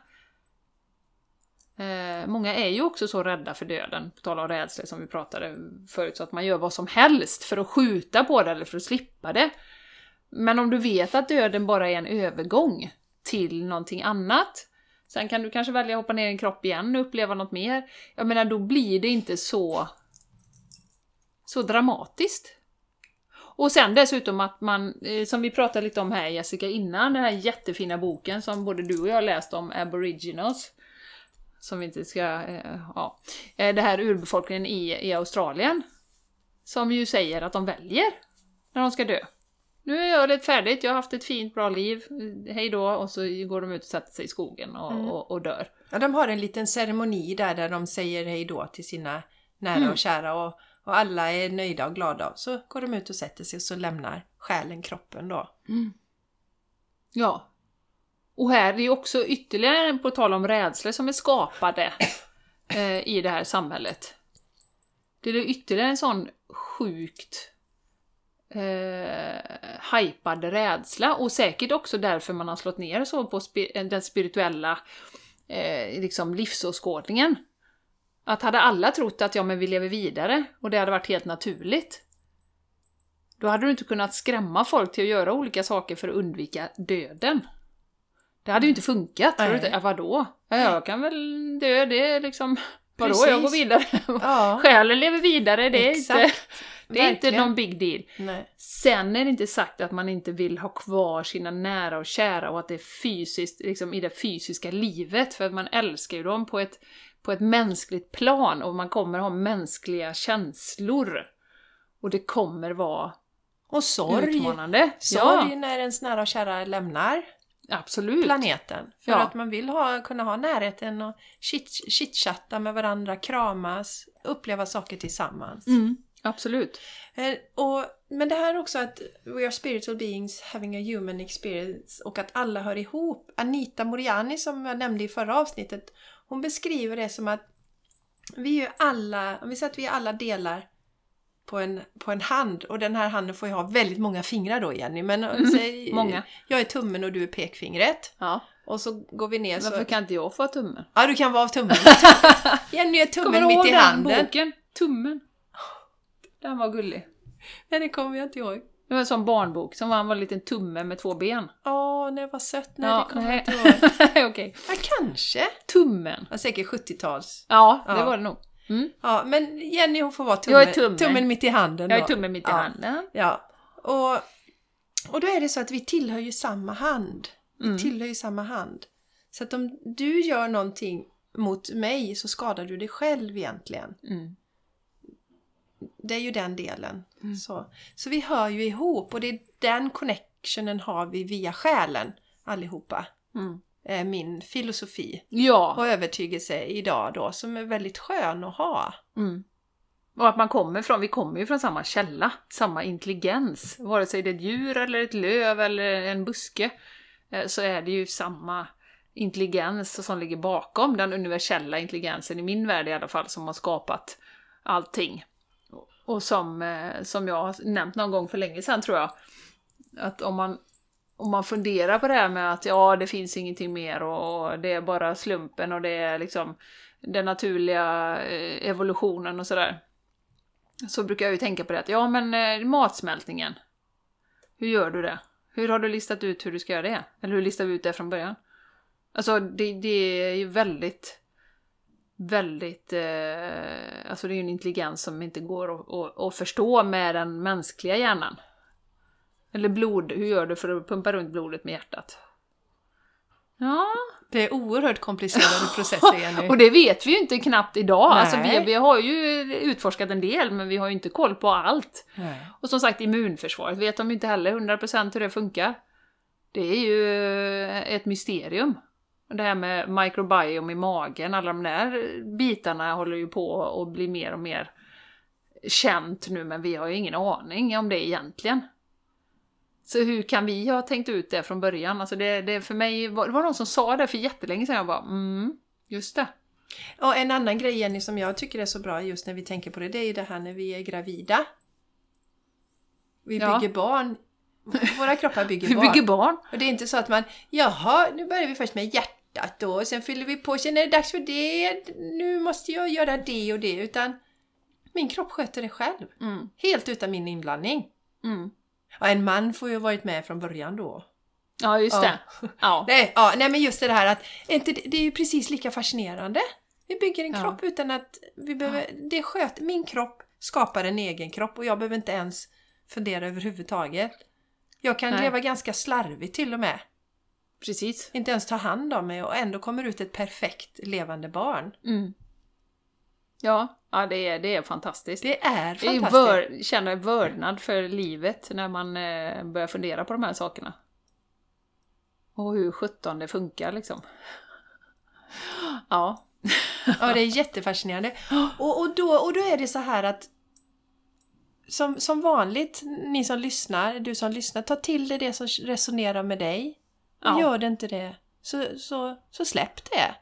Eh, många är ju också så rädda för döden, på tal om rädsla som vi pratade förut, så att man gör vad som helst för att skjuta på det eller för att slippa det. Men om du vet att döden bara är en övergång till någonting annat, sen kan du kanske välja att hoppa ner i en kropp igen och uppleva något mer. Jag menar, då blir det inte så, så dramatiskt. Och sen dessutom att man, eh, som vi pratade lite om här Jessica innan, den här jättefina boken som både du och jag läst om, Aboriginals, som vi inte ska... Eh, ja. Eh, Det här urbefolkningen i, i Australien. Som ju säger att de väljer när de ska dö. Nu är jag lite färdigt, jag har haft ett fint bra liv, hej då, och så går de ut och sätter sig i skogen och, Mm. och, och dör. ja, de har en liten ceremoni där, där de säger hej då till sina nära Mm. och kära och och alla är nöjda och glada så går de ut och sätter sig och så lämnar själen kroppen då. Ja. Och här är ju också ytterligare, på tal om rädslor, som är skapade eh, i det här samhället. Det är ytterligare en sån sjukt eh, hypad rädsla och säkert också därför man har slått ner så på spi- den spirituella eh, liksom livsåskådningen. Att hade alla trott att ja, men vi lever vidare och det hade varit helt naturligt, då hade du inte kunnat skrämma folk till att göra olika saker för att undvika döden. Det hade ju inte funkat. Nej. Nej. Ja, vadå? Ja, jag kan väl dö, det är liksom... Vadå, Precis. jag går vidare. Ja, Själen lever vidare, det är, inte, det är inte någon big deal. nej. Sen är det inte sagt att man inte vill ha kvar sina nära och kära och att det är fysiskt, liksom i det fysiska livet, för att man älskar ju dem på ett, på ett mänskligt plan och man kommer ha mänskliga känslor. Och det kommer vara Och sorg. utmanande. Sorg Ja, när ens nära och kära lämnar absolut. planeten. För Ja. att man vill ha, kunna ha närheten och chit- chitchatta med varandra, kramas, uppleva saker tillsammans. Mm, absolut. Eh, och, men det här också att we are spiritual beings having a human experience och att alla hör ihop. Anita Moriani som jag nämnde i förra avsnittet, hon beskriver det som att vi är ju alla, om vi säger att vi är alla delar på en, på en hand och den här handen får ju ha väldigt många fingrar då Jenny. Men Mm, säg, många. jag är tummen och du är pekfingret. Ja. Och så går vi ner så... Varför kan inte jag få tummen? Ja, du kan vara av tummen. Jenny är Kommer tummen du ihåg mitt i den handen. boken? Tummen. Den var gullig. Nej, det kommer jag inte ihåg. Det var en sån barnbok som var en liten tumme med två ben. Åh, nej vad sött. Nej, Ja, det kommer jag inte ihåg. Okej. Ja, kanske. Tummen. Ja, säkert 70-tals. Ja, det Ja. var det nog. Mm. Ja, men Jenny hon får vara tummen, Jag tummen. tummen mitt i handen Jag då. är tummen mitt i ja. handen. Ja. Och, och då är det så att vi tillhör ju samma hand. Vi Mm. tillhör ju samma hand. Så att om du gör någonting mot mig så skadar du dig själv egentligen. Mm. Det är ju den delen. Mm. Så. så vi hör ju ihop och det är den connectionen har vi via själen allihopa. Mm. är min filosofi Ja. och övertygelse idag då som är väldigt skön att ha. Mm. Och att man kommer från, vi kommer ju från samma källa, samma intelligens. Vare sig det är ett djur eller ett löv eller en buske, eh, så är det ju samma intelligens som ligger bakom, den universella intelligensen i min värld i alla fall, som har skapat allting. Och som, eh, som jag har nämnt någon gång för länge sedan tror jag, att om man, om man funderar på det här med att ja, det finns ingenting mer och, och det är bara slumpen och det är liksom den naturliga eh, evolutionen och sådär. Så brukar jag ju tänka på det att ja men eh, matsmältningen. Hur gör du det? Hur har du listat ut hur du ska göra det? Eller hur listar vi ut det från början? Alltså det, det är ju väldigt, väldigt, eh, alltså det är ju en intelligens som inte går att, att, att förstå med den mänskliga hjärnan. Eller blod, hur gör du för att pumpa runt blodet med hjärtat? Ja, Det är oerhört komplicerade processer Jenny. och det vet vi ju inte knappt idag. Nej. Alltså vi, vi har ju utforskat en del, men vi har ju inte koll på allt. Nej. Och som sagt, immunförsvaret vet de ju inte heller 100% hur det funkar. Det är ju ett mysterium. Det här med microbiome i magen, alla de där bitarna håller ju på att bli mer och mer känt nu, men vi har ju ingen aning om det egentligen. Så hur kan vi ha tänkt ut det från början? Alltså det, det för mig, var- det var någon som sa det för jättelänge sedan, jag bara mm, just det. Och en annan grej Jenny som jag tycker är så bra just när vi tänker på det, det är ju det här när vi är gravida. Vi Ja. bygger barn. Våra kroppar bygger Vi barn. bygger barn. Och det är inte så att man, jaha, nu börjar vi först med hjärtat då, och sen fyller vi på, sen är det dags för det, nu måste jag göra det och det, utan min kropp sköter det själv. Mm, Helt utan min inblandning. mm. Ja, en man får ju ha varit med från början då. Ja, just Ja. det. Ja. Nej, ja, nej men just det här att inte, det det är ju precis lika fascinerande. Vi bygger en Ja. kropp utan att vi behöver, det sköt, min kropp skapar en egen kropp och jag behöver inte ens fundera överhuvudtaget. Jag kan Nej. leva ganska slarvigt till och med. Precis. Inte ens ta hand om mig och ändå kommer ut ett perfekt levande barn. Mm. Ja, ja det, är, det är fantastiskt. Det är fantastiskt. vör, känner vördnad för livet när man eh, börjar fundera på de här sakerna. Och hur sjutton det funkar liksom. Ja. Ja, det är jättefascinerande. Och, och, då, och då är det så här att som, som vanligt, ni som lyssnar, du som lyssnar, ta till dig det som resonerar med dig. Ja. gör det inte det, så, så, så släpp det.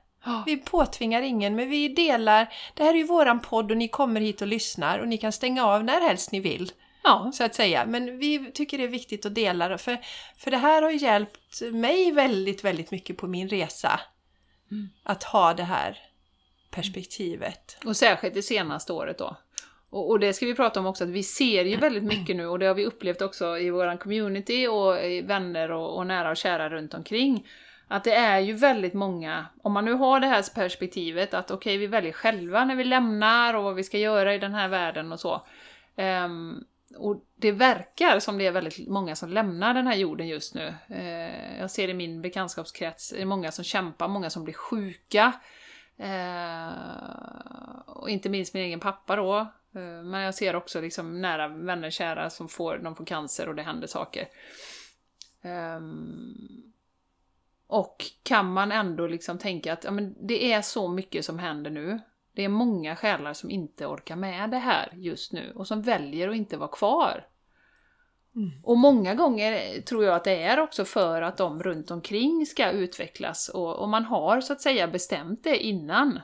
Vi påtvingar ingen, men vi delar. Det här är ju våran podd och ni kommer hit och lyssnar och ni kan stänga av när helst ni vill, Ja. så att säga. Men vi tycker det är viktigt att dela det, för, för det här har hjälpt mig väldigt, väldigt mycket på min resa. Mm. Att ha det här perspektivet. Och särskilt det senaste året då. Och, och det ska vi prata om också, att vi ser ju väldigt mycket nu och det har vi upplevt också i våran community och i vänner och, och nära och kära runt omkring. Att det är ju väldigt många, om man nu har det här perspektivet att okej, vi väljer själva när vi lämnar och vad vi ska göra i den här världen och så. Um, och det verkar som det är väldigt många som lämnar den här jorden just nu. Uh, jag ser i min bekantskapskrets, det är många som kämpar, många som blir sjuka. Uh, och inte minst min egen pappa då. Eh, men jag ser också liksom nära vänner, kära som får, de får cancer och det händer saker. Ehm, och kan man ändå liksom tänka att ja, men det är så mycket som händer nu. Det är många själar som inte orkar med det här just nu och som väljer att inte vara kvar. Mm. Och många gånger tror jag att det är också för att de runt omkring ska utvecklas och, och man har så att säga bestämt det innan.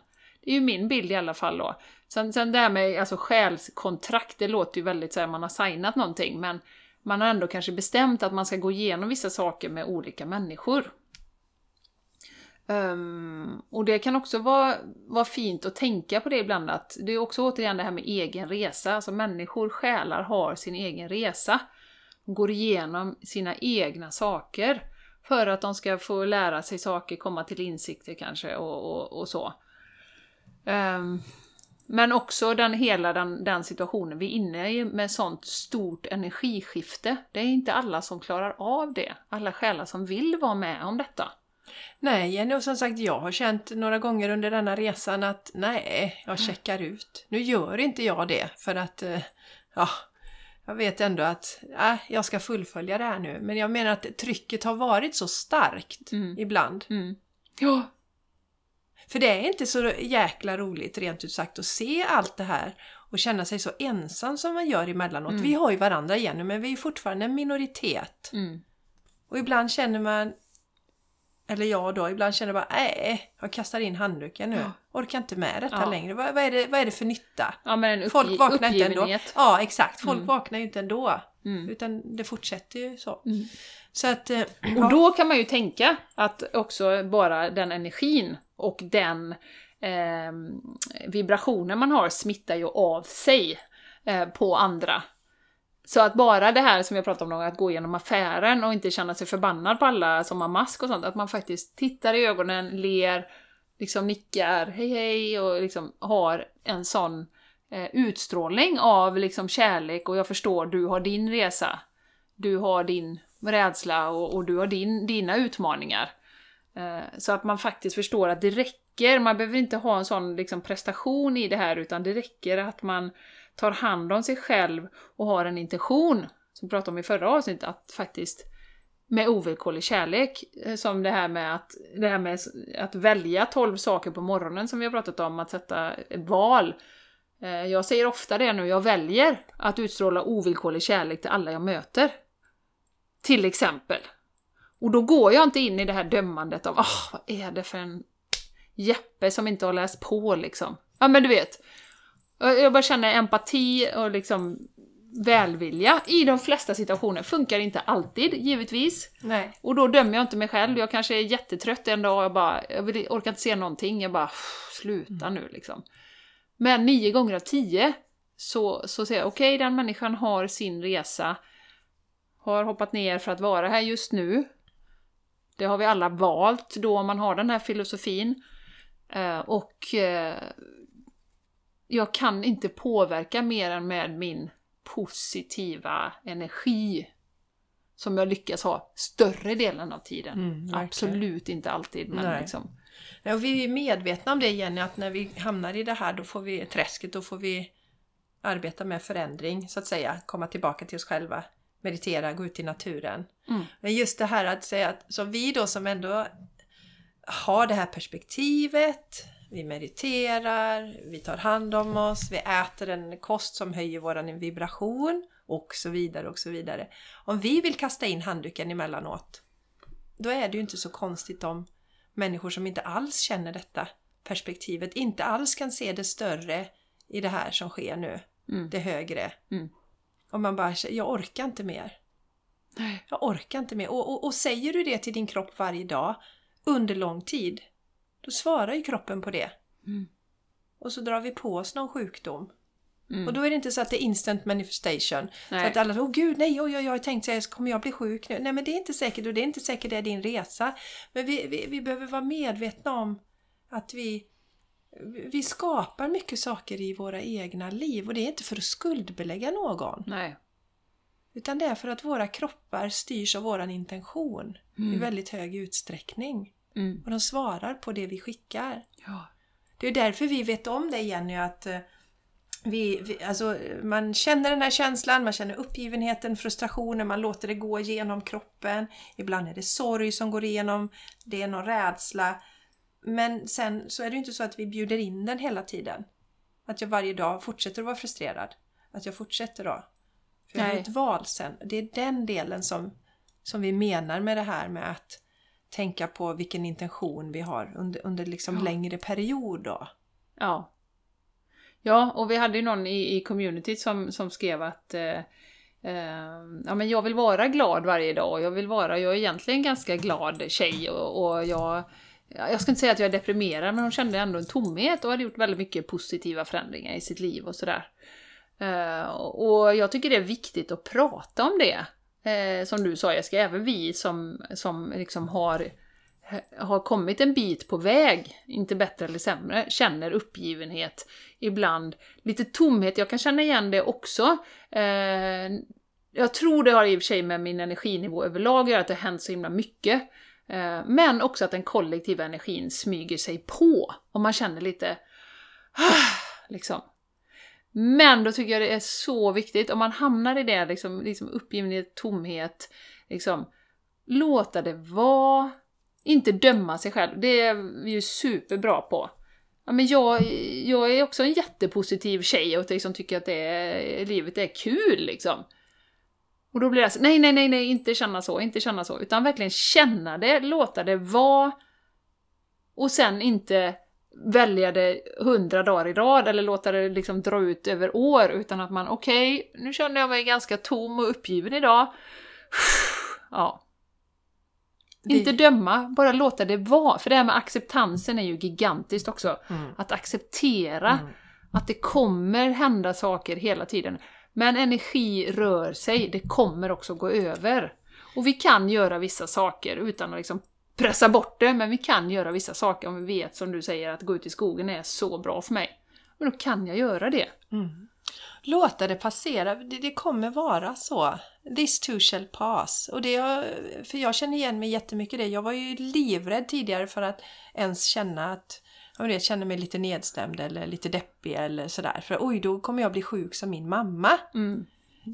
Det är ju min bild i alla fall då. Sen, sen det här med alltså, själskontrakt, det låter ju väldigt så här, man har signat någonting, men man har ändå kanske bestämt att man ska gå igenom vissa saker med olika människor. Um, och det kan också vara, vara fint att tänka på det ibland, att det är också återigen det här med egen resa. Alltså människor, själar, har sin egen resa. De går igenom sina egna saker för att de ska få lära sig saker, komma till insikter kanske och, och, och så. Ehm, men också den, hela den, den situationen vi är inne i med sånt stort energiskifte. Det är inte alla som klarar av det. Alla själar som vill vara med om detta. Nej Jenny, och som sagt jag har känt några gånger under denna resan att nej, jag checkar ut. Nu gör inte jag det för att, eh, ja, jag vet ändå att äh, jag ska fullfölja det här nu. Men jag menar att trycket har varit så starkt Mm. ibland. Mm. Ja, För det är inte så jäkla roligt rent ut sagt att se allt det här och känna sig så ensam som man gör emellanåt. Mm. Vi har ju varandra igen men vi är fortfarande en minoritet. mm. Och ibland känner man, eller jag då, ibland känner jag bara nej, jag kastar in handduken nu. Ja. Orkar inte med detta Ja. längre. Vad, vad, är det, vad är det för nytta? ja en Folk vaknar inte ändå. Ja, exakt. Folk Mm. vaknar ju inte ändå. Mm. Utan det fortsätter ju så. Så att... eh, Och då kan man ju tänka att också bara den energin och den eh, vibrationen man har smittar ju av sig eh, på andra. Så att bara det här som jag pratade om, att gå igenom affären och inte känna sig förbannad på alla som har mask och sånt, att man faktiskt tittar i ögonen, ler, liksom nickar, hej hej och liksom har en sån eh, utstrålning av liksom kärlek och jag förstår, du har din resa. Du har din rädsla och, och du har din, dina utmaningar. Eh, så att man faktiskt förstår att det räcker, man behöver inte ha en sån liksom, prestation i det här utan det räcker att man tar hand om sig själv och har en intention, som vi pratade om i förra avsnittet, att faktiskt med ovillkorlig kärlek, eh, som det här med att, det här med att välja 12 saker på morgonen som vi har pratat om, att sätta ett val. Eh, jag säger ofta det nu, jag väljer att utstråla ovillkorlig kärlek till alla jag möter. Till exempel. Och då går jag inte in i det här dömandet av ah vad är det för en Jeppe som inte har läst på liksom. Ja men du vet. Jag bara känner empati och liksom välvilja i de flesta situationer. Funkar inte alltid, givetvis. nej. Och då dömer jag inte mig själv. Jag kanske är jättetrött en dag och jag bara, jag vill, orkar inte se någonting. Jag bara, "Pff, sluta nu liksom. Men nio gånger av tio så, så säger jag, okej den människan har sin resa, har hoppat ner för att vara här just nu. Det har vi alla valt då om man har den här filosofin. Eh, och eh, jag kan inte påverka mer än med min positiva energi som jag lyckas ha större delen av tiden. Mm. Absolut inte alltid, men Nej. liksom... Ja, och vi är medvetna om det Jenny, att när vi hamnar i det här då får vi träsket, då får vi arbeta med förändring så att säga, komma tillbaka till oss själva, meditera, gå ut i naturen. Mm. Men just det här att säga att, som vi då som ändå har det här perspektivet, vi mediterar, vi tar hand om oss, vi äter en kost som höjer våran vibration och så vidare och så vidare. Om vi vill kasta in handduken emellanåt, då är det ju inte så konstigt om människor som inte alls känner detta perspektivet inte alls kan se det större i det här som sker nu, Mm. det högre. Mm. Och man bara jag orkar inte mer. Jag orkar inte mer. Och, och, och säger du det till din kropp varje dag under lång tid, då svarar ju kroppen på det. Mm. Och så drar vi på oss någon sjukdom. Mm. Och då är det inte så att det är instant manifestation. Så Nej. att alla åh gud, nej, oj, oj, jag har tänkt så här, kommer jag bli sjuk nu? Nej, men det är inte säkert och det är inte säkert det är din resa. Men vi, vi, vi behöver vara medvetna om att vi, vi skapar mycket saker i våra egna liv och det är inte för att skuldbelägga någon. Nej. Utan det är för att våra kroppar styrs av våran intention i Mm. väldigt hög utsträckning. Mm. Och de svarar på det vi skickar. Ja. Det är därför vi vet om det Jenny, att eh, vi, vi, alltså, man känner den här känslan, man känner uppgivenheten, frustrationen, man låter det gå igenom kroppen. Ibland är det sorg som går igenom, det är någon rädsla. Men sen så är det ju inte så att vi bjuder in den hela tiden. Att jag varje dag fortsätter att vara frustrerad. Att jag fortsätter då. För jag har Nej. ett val sen. Det är den delen som, som vi menar med det här med att tänka på vilken intention vi har under, under liksom Ja. längre period då. Ja. Ja, och vi hade ju någon i, i communityt som, som skrev att eh, eh, ja, men jag vill vara glad varje dag. Jag vill vara, jag är egentligen en ganska glad tjej och, och jag, jag ska inte säga att jag är deprimerad, men hon kände ändå en tomhet och hade gjort väldigt mycket positiva förändringar i sitt liv och sådär. Eh, och jag tycker det är viktigt att prata om det. Eh, som du sa Jessica, även vi som, som liksom har har kommit en bit på väg, inte bättre eller sämre, känner uppgivenhet ibland, lite tomhet, jag kan känna igen det också. Eh, jag tror det har i och för sig med min energinivå överlag att göra, att det har hänt så himla mycket. Eh, men också att den kollektiva energin smyger sig på, och man känner lite liksom. Men då tycker jag det är så viktigt, om man hamnar i det, liksom, liksom uppgivenhet, tomhet, liksom, låta det vara, inte döma sig själv, det är vi ju superbra på. Ja, men jag, jag är också en jättepositiv tjej och liksom tycker att det är, livet är kul liksom. Och då blir det så, nej, nej, nej, nej, inte känna så, inte känna så, utan verkligen känna det, låta det vara och sen inte välja det hundra dagar i rad eller låta det liksom dra ut över år, utan att man okej, nu känner jag mig ganska tom och uppgiven idag. Ja, Vi- inte döma, bara låta det vara. För det här med acceptansen är ju gigantiskt också. Mm. Att acceptera Mm. att det kommer hända saker hela tiden. Men energi rör sig, det kommer också gå över. Och vi kan göra vissa saker utan att liksom pressa bort det, men vi kan göra vissa saker om vi vet, som du säger, att gå ut i skogen är så bra för mig. Men då kan jag göra det. Mm. Låta det passera, det, det kommer vara så. This too shall pass. Och det jag, för jag känner igen mig jättemycket i det. Jag var ju livrädd tidigare för att ens känna att vet, känner mig lite nedstämd eller lite deppig eller sådär. För oj, då kommer jag bli sjuk som min mamma. Mm.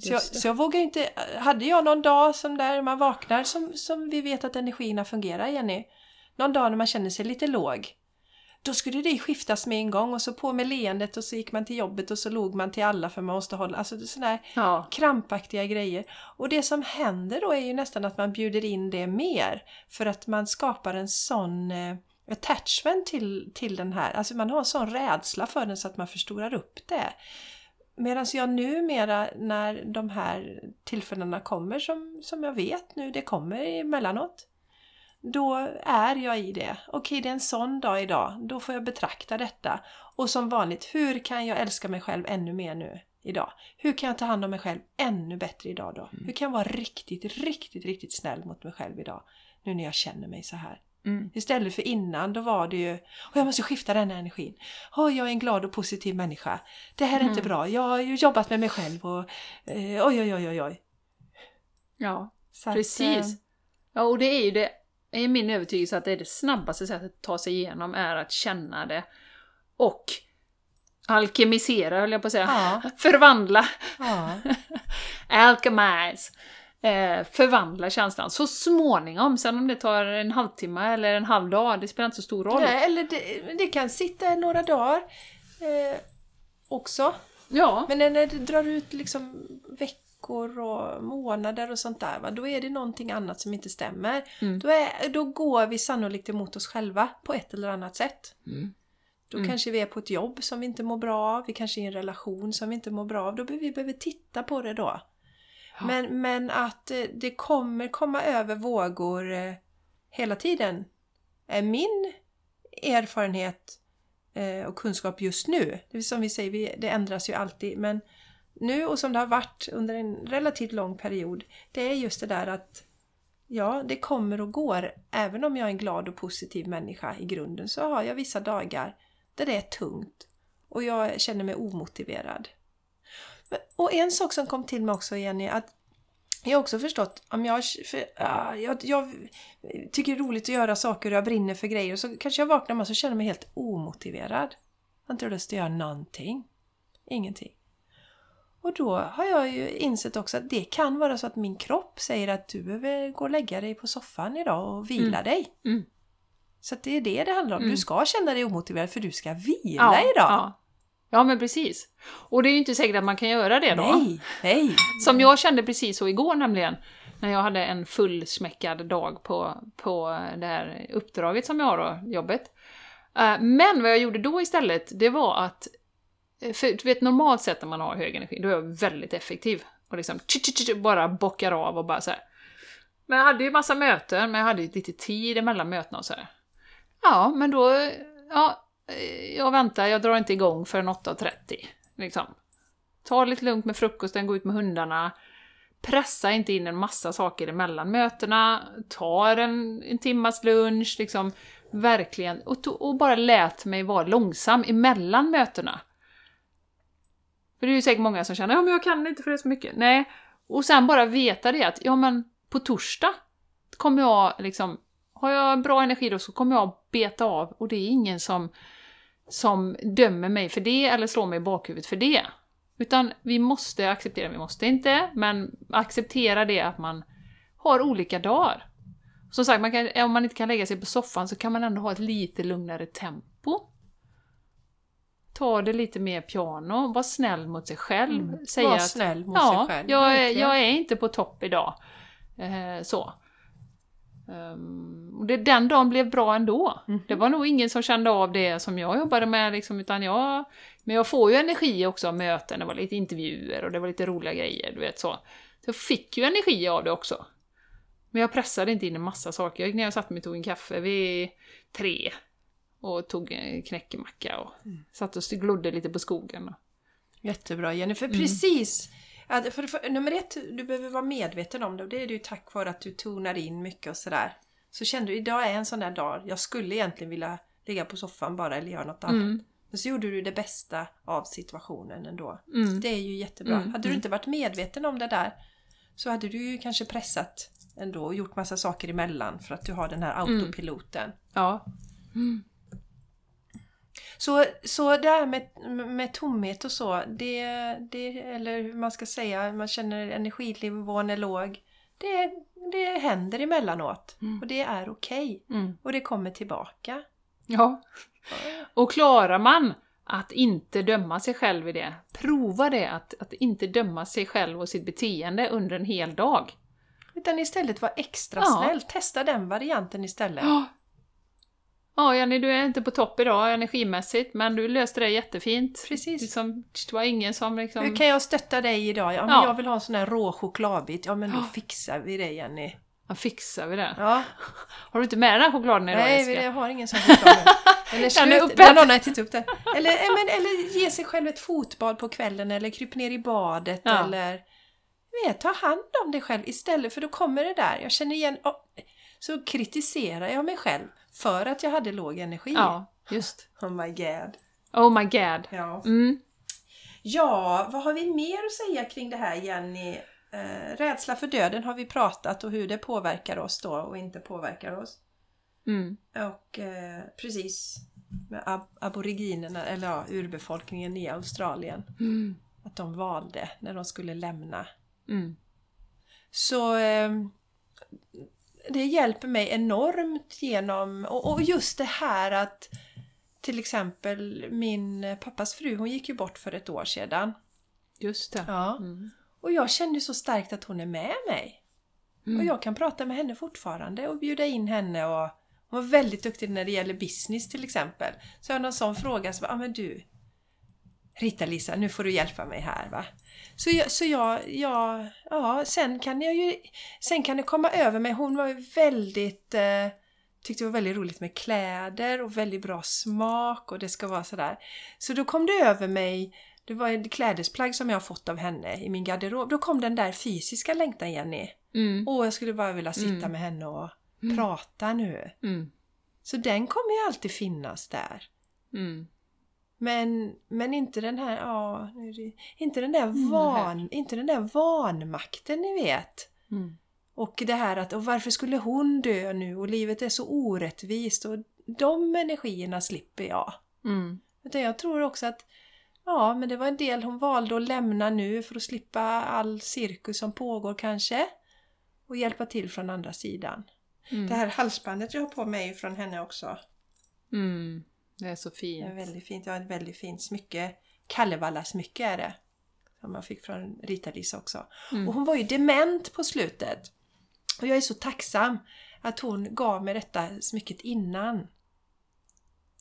Så jag, så jag vågar inte... Hade jag någon dag som där man vaknar som, som vi vet att energierna fungerar, Jenny. Någon dag när man känner sig lite låg. Då skulle det skiftas med en gång och så på med leendet och så gick man till jobbet och så log man till alla för man måste hålla... Alltså sådär Ja. krampaktiga grejer. Och det som händer då är ju nästan att man bjuder in det mer. För att man skapar en sån eh, attachment till, till den här. Alltså man har en sån rädsla för den så att man förstorar upp det. Medan jag numera när de här tillfällena kommer som, som jag vet nu, det kommer emellanåt. Då är jag i det. Okej, det är en sån dag idag. Då får jag betrakta detta. Och som vanligt, hur kan jag älska mig själv ännu mer nu idag? Hur kan jag ta hand om mig själv ännu bättre idag då? Hur kan jag vara riktigt, riktigt, riktigt snäll mot mig själv idag? Nu när jag känner mig så här. Mm. Istället för innan, då var det ju jag måste skifta den här energin. Åh, jag är en glad och positiv människa. Det här är inte Mm. bra. Jag har ju jobbat med mig själv och eh, oj, oj, oj, oj, oj. Ja. Så att, Precis. eh, Ja, och det är ju det, är min övertygelse att det är det snabbaste sättet att ta sig igenom är att känna det och alkemisera, höll jag på att säga. Ja. Förvandla. ja. Alchemize. Eh, förvandla känslan. Så småningom, sen om det tar en halvtimme eller en halv dag, det spelar inte så stor roll. Nej, eller det, det kan sitta några dagar eh, också. Ja, Men när det drar ut liksom veckor och månader och sånt där, va, då är det någonting annat som inte stämmer. Mm. Då, är, då går vi sannolikt emot oss själva på ett eller annat sätt. Mm. Då Mm. kanske vi är på ett jobb som vi inte mår bra av, vi kanske är i en relation som vi inte mår bra av. Då behöver vi behöver titta på det då. Ja. Men, men att eh, det kommer komma över vågor eh, hela tiden är min erfarenhet eh, och kunskap just nu. Det är som vi säger, det ändras ju alltid. Men nu och som det har varit under en relativt lång period, det är just det där att ja, det kommer och går. Även om jag är en glad och positiv människa i grunden så har jag vissa dagar där det är tungt och jag känner mig omotiverad. Och en sak som kom till mig också Jenny, att jag har också förstått, om jag, för, jag, jag tycker det är roligt att göra saker och jag brinner för grejer och så kanske jag vaknar och så känner mig helt omotiverad. Jag har inte lust att göra någonting. Ingenting. Och då har jag ju insett också att det kan vara så att min kropp säger att du behöver gå och lägga dig på soffan idag och vila dig. Mm. Så det är det det handlar om. Mm. Du ska känna dig omotiverad för du ska vila ja, idag. ja. Ja, men precis. Och det är ju inte säkert att man kan göra det då. Nej, nej. Som jag kände precis så igår nämligen, när jag hade en fullsmäckad dag på, på det här uppdraget som jag har då, jobbet. Eh, Men vad jag gjorde då istället, det var att, eh, för du vet normalt sett när man har hög energi, då är jag väldigt effektiv. Och liksom tch, tch, tch, bara bockar av och bara så här. Men jag hade ju massa möten, men jag hade lite tid emellan mötena och så här. Ja, men då, ja, Eh, jag väntar, jag drar inte igång förrän 8.30. Liksom. Ta lite lugnt med frukosten, gå ut med hundarna. Pressa inte in en massa saker emellan mötena. Ta en, en timmas lunch, liksom. Verkligen. Och, to- och bara lät mig vara långsam emellan mötena. För det är ju säkert många som känner ja men jag kan inte för det är så mycket. Nej. Och sen bara veta det att, ja men på torsdag kommer jag liksom, har jag bra energi då så kommer jag beta av och det är ingen som, som dömer mig för det eller slår mig i bakhuvudet för det. Utan vi måste acceptera, vi måste inte, men acceptera det att man har olika dagar. Som sagt, man kan, om man inte kan lägga sig på soffan så kan man ändå ha ett lite lugnare tempo. Ta det lite mer piano, var snäll mot sig själv. Säga Var att, snäll mot ja, sig själv. jag, är, jag är inte på topp idag. Eh, så. Och det, den dagen blev bra ändå. Mhm. Det var nog ingen som kände av det som jag jobbade med, liksom, utan jag... Men jag får ju energi också av möten, det var lite intervjuer och det var lite roliga grejer, du vet så. Så jag fick ju energi av det också. Men jag pressade inte in en massa saker. Jag gick ner och satte mig och tog en kaffe vid tre. Och tog en knäckemacka och satt och glodde lite på skogen. Jättebra Jenny, för Mm. precis att för, för, nummer ett, du behöver vara medveten om det och det är det ju tack vare att du tonar in mycket och sådär. Så kände du, idag är en sån där dag, jag skulle egentligen vilja ligga på soffan bara eller göra något annat. Mm. Men så gjorde du det bästa av situationen ändå. Mm. Det är ju jättebra. Mm, Hade du mm. inte varit medveten om det där så hade du ju kanske pressat ändå och gjort massa saker emellan för att du har den här Mm. autopiloten. Ja. Så, så det här med, med tomhet och så, det, det, eller hur man ska säga, man känner energinivån är låg. Det, det händer emellanåt Mm. och det är okej. Mm. Och det kommer tillbaka. Ja. Och klarar man att inte döma sig själv i det, prova det, att, att inte döma sig själv och sitt beteende under en hel dag. Utan istället vara extra Ja. snäll. Testa den varianten istället. Ja. Ja, Jenny, du är inte på topp idag energimässigt, men du löste det jättefint. Precis. Liksom, det var ingen som liksom... Hur kan jag stötta dig idag? Ja, men Ja. jag vill ha en sån här rå chokladbit. Ja, men då Ja. fixar vi det Jenny. Ja, fixar vi det. Ja. Har du inte med den här chokladen idag, Nej, Jessica? jag har ingen sån choklad Den är slut, den har någon ätit upp den. Eller, eh, men, eller ge sig själv ett fotbad på kvällen eller kryp ner i badet Ja. eller vet, ta hand om dig själv istället för då kommer det där. Jag känner igen, oh, så kritiserar jag mig själv för att jag hade låg energi. Ja, just. Oh my god. Oh my god. Ja. Mm. ja, vad har vi mer att säga kring det här Jenny? Eh, rädsla för döden har vi pratat och hur det påverkar oss då och inte påverkar oss. Mm. Och eh, precis med ab aboriginerna, eller ja, urbefolkningen i Australien. Mm. Att de valde när de skulle lämna. Mm. Så eh, det hjälper mig enormt genom, och, och just det här att till exempel min pappas fru, hon gick ju bort för ett år sedan. Just det. Ja. Mm. Och jag känner så starkt att hon är med mig. Mm. Och jag kan prata med henne fortfarande och bjuda in henne och hon var väldigt duktig när det gäller business till exempel. Så jag har någon sån fråga så ja ah, men du Rita-Lisa, nu får du hjälpa mig här va. Så jag, så jag, jag, ja, sen kan jag ju, sen kan det komma över mig. Hon var ju väldigt, eh, tyckte det var väldigt roligt med kläder och väldigt bra smak och det ska vara sådär. Så då kom det över mig, det var ett klädesplagg som jag har fått av henne i min garderob. Då kom den där fysiska längtan Jenny. Mm. Åh, jag skulle bara vilja sitta Mm. med henne och Mm. prata nu. Mm. Så den kommer ju alltid finnas där. Mm. Men, men inte den här, ja, inte den där Mm, van, inte den där vanmakten ni vet. Mm. Och det här att, och varför skulle hon dö nu och livet är så orättvist och de energierna slipper jag. Mm. Utan jag tror också att, ja men det var en del hon valde att lämna nu för att slippa all cirkus som pågår kanske. Och hjälpa till från andra sidan. Mm. Det här halsbandet jag har på mig är från henne också. Mm. Det är så Det är fint. väldigt fint. Jag har ett väldigt fint smycke. Kallevalla-smycke är det. Som jag fick från Rita-Lisa också. Mm. Och hon var ju dement på slutet. Och jag är så tacksam att hon gav mig detta smycket innan.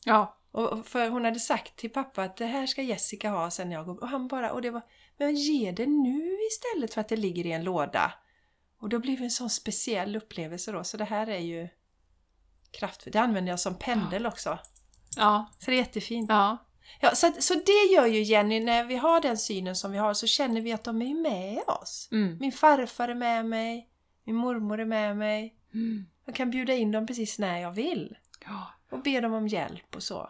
Ja. Och och för hon hade sagt till pappa att det här ska Jessica ha sen jag går Och han bara, och det var, men ge det nu istället för att det ligger i en låda. Och då blev det en sån speciell upplevelse då. Så det här är ju kraftfullt. Det använder jag som pendel också. Ja. Så det är jättefint. Ja. Ja, så, så det gör ju Jenny, när vi har den synen som vi har så känner vi att de är med oss. Mm. Min farfar är med mig, min mormor är med mig. Mm. Jag kan bjuda in dem precis när jag vill. Ja. Och be dem om hjälp och så.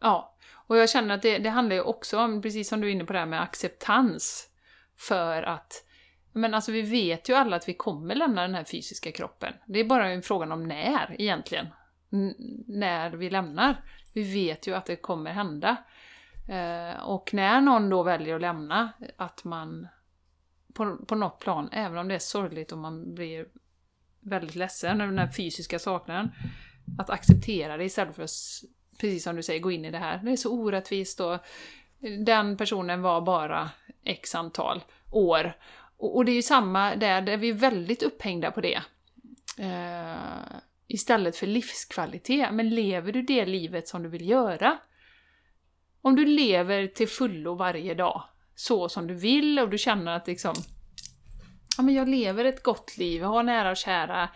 Ja, och jag känner att det, det handlar ju också om, precis som du är inne på det här med acceptans. För att, men alltså vi vet ju alla att vi kommer lämna den här fysiska kroppen. Det är bara en fråga om när egentligen. När vi lämnar. Vi vet ju att det kommer hända. Eh, och när någon då väljer att lämna, att man på, på något plan, även om det är sorgligt och man blir väldigt ledsen över den här fysiska saknaden, att acceptera det istället för att, precis som du säger, gå in i det här. Det är så orättvist och den personen var bara x antal år. Och, och det är ju samma där, där vi är väldigt upphängda på det. Eh, istället för livskvalitet. Men lever du det livet som du vill göra? Om du lever till fullo varje dag, så som du vill och du känner att liksom ja, men jag lever ett gott liv, jag har nära och kära,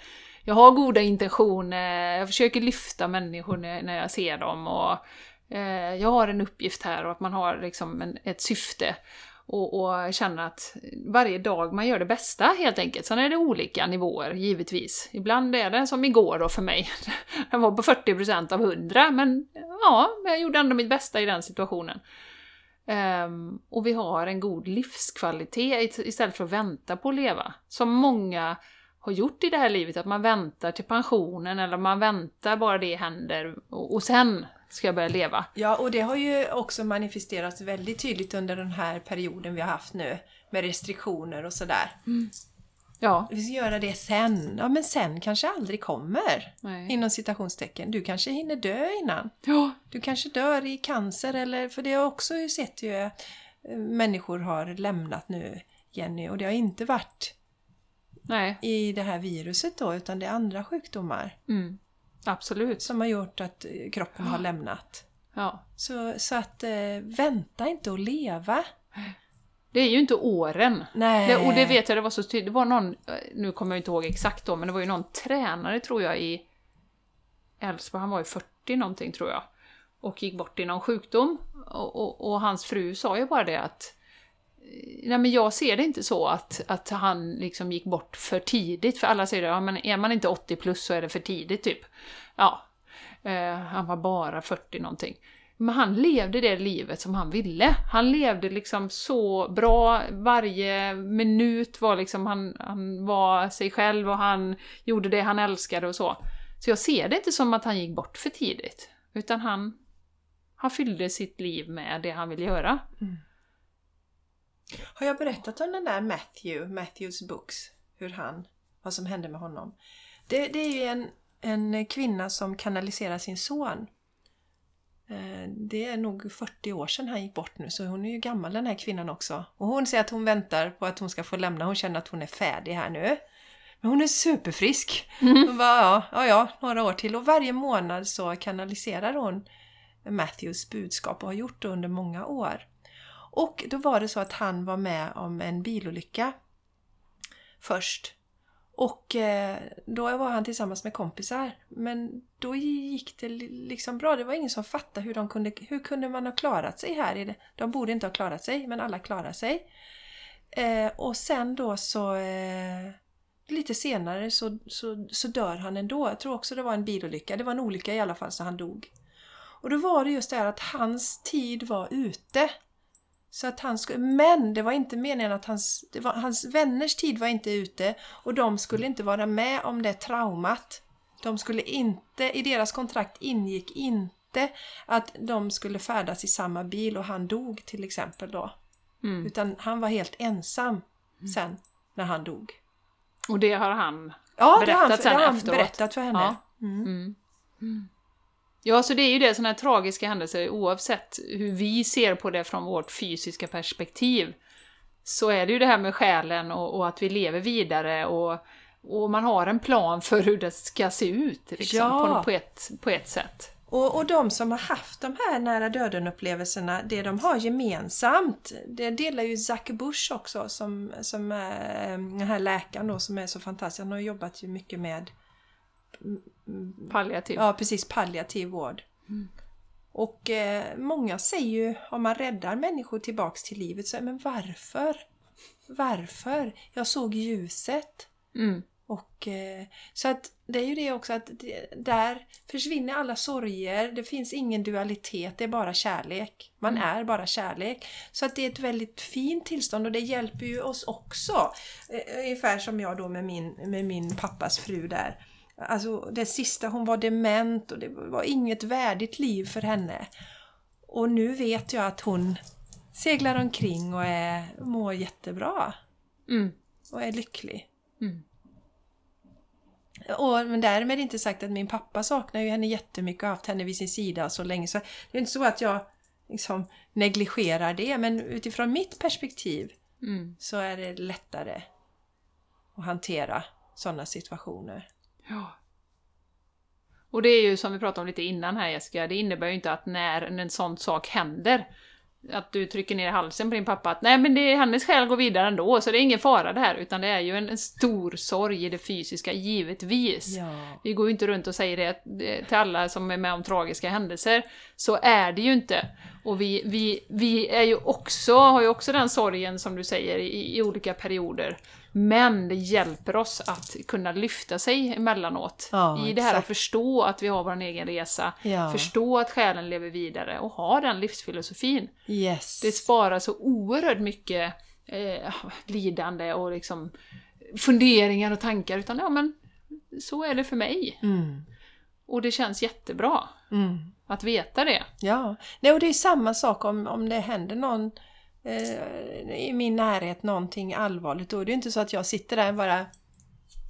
jag har goda intentioner, jag försöker lyfta människor när, jag ser dem och eh, jag har en uppgift här och att man har liksom en, ett syfte och, och känner att varje dag man gör det bästa helt enkelt. Sen är det olika nivåer givetvis. Ibland är det som igår då för mig. Jag var på 40% av 100 men ja, jag gjorde ändå mitt bästa i den situationen. Um, och vi har en god livskvalitet istället för att vänta på att leva. Som många har gjort i det här livet, att man väntar till pensionen eller man väntar bara det händer och, och sen ska jag börja leva. Ja, och det har ju också manifesterats väldigt tydligt under den här perioden vi har haft nu. Med restriktioner och sådär. Ja, Vi ska göra det sen. Ja, men sen kanske aldrig kommer. nej. Inom citationstecken. Du kanske hinner dö innan. Ja, Du kanske dör i cancer eller, för det har jag också sett ju, eh, människor har lämnat nu, Jenny, och det har inte varit nej. i det här viruset då, utan det är andra sjukdomar Mm. Absolut. som har gjort att eh, kroppen har lämnat. Ja. Så, så att eh, vänta inte att leva. Det är ju inte åren. Nej. Det, och det vet jag, det var så tydligt. Det var någon, nu kommer jag inte ihåg exakt då, men det var ju någon tränare tror jag i Älvsborg, han var ju 40 någonting tror jag. Och gick bort i någon sjukdom. Och, och, och hans fru sa ju bara det att eh, Nej men jag ser det inte så att, att han liksom gick bort för tidigt, för alla säger det, ja, men är man inte 80 plus så är det för tidigt typ. Ja, eh, han var bara 40 någonting. Men han levde det livet som han ville. Han levde liksom så bra, varje minut var liksom, han, han var sig själv och han gjorde det han älskade och så. Så jag ser det inte som att han gick bort för tidigt, utan han, han fyllde sitt liv med det han ville göra. Mm. Har jag berättat om den där Matthew, Matthews Books? hur han, vad som hände med honom. Det, det är ju en, en kvinna som kanaliserar sin son. Eh, Det är nog 40 år sedan han gick bort nu, så hon är ju gammal den här kvinnan också. Och hon säger att hon väntar på att hon ska få lämna, hon känner att hon är färdig här nu. Men hon är superfrisk! Hon bara, ja, ja, ja, några år till. Och varje månad så kanaliserar hon Matthews budskap och har gjort det under många år. Och då var det så att han var med om en bilolycka först. Och eh, då var han tillsammans med kompisar. Men då gick det liksom bra. Det var ingen som fattade hur de kunde, hur kunde man ha klarat sig här. i det. De borde inte ha klarat sig, men alla klarar sig. Eh, och sen då så eh, lite senare så, så, så dör han ändå. Jag tror också det var en bilolycka. Det var en olycka i alla fall så han dog. Och då var det just det här att hans tid var ute. Så att han skulle, men det var inte meningen att hans, var, hans vänners tid var inte ute och de skulle inte vara med om det traumat. De skulle inte, i deras kontrakt ingick inte att de skulle färdas i samma bil och han dog till exempel då. Mm. Utan han var helt ensam sen när han dog. Och det har han... Ja, Berättat det har han, sen det har han efteråt. berättat för henne. Ja. Mm. Mm. Ja, så det är ju det, sådana här tragiska händelser, oavsett hur vi ser på det från vårt fysiska perspektiv, så är det ju det här med själen och, och att vi lever vidare och, och man har en plan för hur det ska se ut liksom, Ja. på, på, ett, på ett sätt. Och, och de som har haft de här nära döden-upplevelserna, det de har gemensamt, det delar ju Zack Bush också, som, som är eh, den här läkaren då, som är så fantastisk. Han har jobbat ju mycket med Palliativ. ja, precis, palliativ vård. Och eh, många säger ju, om man räddar människor tillbaks till livet, så men varför? Varför? Jag såg ljuset. Mm. Och, eh, så att det är ju det också att det, där försvinner alla sorger, det finns ingen dualitet, det är bara kärlek. Man är bara kärlek. Så att det är ett väldigt fint tillstånd och det hjälper ju oss också. Eh, ungefär som jag då med min, med min pappas fru där. Alltså det sista, hon var dement och det var inget värdigt liv för henne. Och nu vet jag att hon seglar omkring och är, mår jättebra. Mm. Och är lycklig. Mm. Och, men därmed inte sagt att min pappa saknar ju henne jättemycket och har haft henne vid sin sida så länge. Så det är inte så att jag liksom negligerar det, men utifrån mitt perspektiv Mm. så är det lättare att hantera sådana situationer. Ja. Och det är ju som vi pratade om lite innan här Jessica, det innebär ju inte att när en sån sak händer, att du trycker ner halsen på din pappa att nej men det, hennes själ går vidare ändå, så det är ingen fara det här, utan det är ju en, en stor sorg i det fysiska, givetvis. Ja. Vi går ju inte runt och säger det till alla som är med om tragiska händelser. Så är det ju inte. Och vi, vi, vi är ju också, har ju också den sorgen som du säger i, i olika perioder. Men det hjälper oss att kunna lyfta sig emellanåt. Ja, I det här att exakt. förstå att vi har vår egen resa. Ja. Förstå att själen lever vidare och ha den livsfilosofin. Yes. Det sparar så oerhört mycket eh, lidande och liksom funderingar och tankar. Utan ja, men så är det för mig. Mm. Och det känns jättebra Mm. att veta det. Ja, Nej, och det är samma sak om, om det händer någon i min närhet någonting allvarligt. Då är det inte så att jag sitter där bara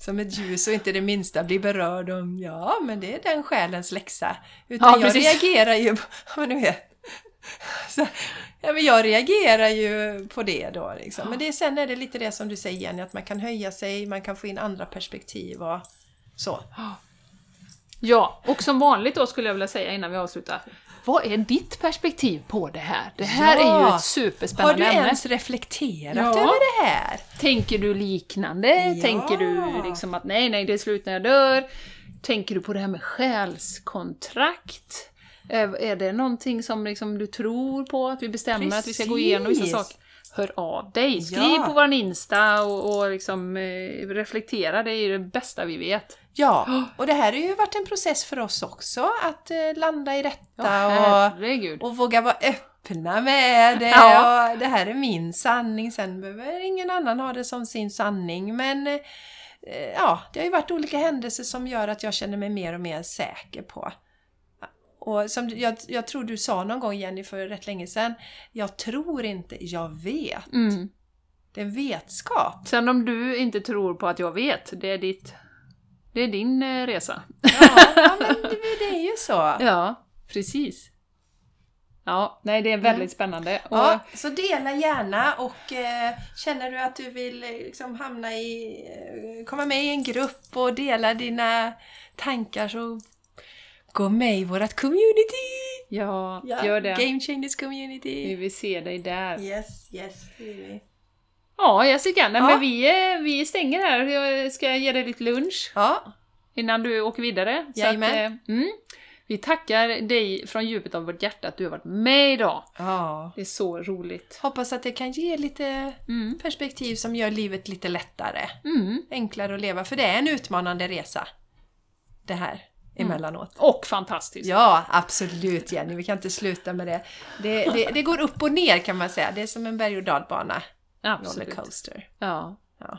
som ett ljus och inte det minsta blir berörd om ja, men det är den själens läxa. Utan Ja, jag precis. reagerar ju på, men du vet. Så, ja, men jag reagerar ju på det då. Liksom. Men det, sen är det lite det som du säger Jenny, att man kan höja sig, man kan få in andra perspektiv och så. Ja, och som vanligt då skulle jag vilja säga innan vi avslutar. Vad är ditt perspektiv på det här? Det här Ja. är ju ett Har superspännande du ämne. ens reflekterat Ja. över det här? Tänker du liknande? Ja. Tänker du liksom att nej, nej, det är slut när jag dör? Tänker du på det här med själskontrakt? Är det någonting som liksom du tror på, att vi bestämmer att vi ska gå igenom vissa Precis. saker? Hör av dig! Skriv Ja. på vår Insta och, och liksom, eh, reflektera, det är ju det bästa vi vet. Ja, och det här har ju varit en process för oss också, att eh, landa i detta Ja, och, och våga vara öppna med det. Ja. Och det här är min sanning, sen behöver ingen annan ha det som sin sanning. Men eh, ja, det har ju varit olika händelser som gör att jag känner mig mer och mer säker på. Och som jag, jag tror du sa någon gång Jenny för rätt länge sedan, jag tror inte, jag vet. Mm. Det är en vetskap. Sen om du inte tror på att jag vet, det är ditt... Det är din eh, resa. Ja, men det, är ju så. Ja, precis. Ja, nej det är väldigt spännande. Och, Ja, så dela gärna och eh, känner du att du vill eh, liksom hamna i, eh, komma med i en grupp och dela dina tankar så gå med i vårt community! ja, Ja, gör det. Game Changers Vi community! vill se dig där. Yes, yes, det vill vi. Ja, Jessica, nej, Ja. men vi, eh, vi stänger här. Jag ska ge dig lite lunch Ja, innan du åker vidare. Så att, eh, mm, vi tackar dig från djupet av vårt hjärta att du har varit med idag. ja. Det är så roligt. Hoppas att det kan ge lite Mm. perspektiv som gör livet lite lättare. Mm. Enklare att leva, för det är en utmanande resa. Det här, emellanåt. Och fantastiskt. Ja, absolut Jenny, vi kan inte sluta med det. Det, det. det går upp och ner kan man säga, det är som en berg och dalbana. Absolut. Rollercoaster. Ja. Ja.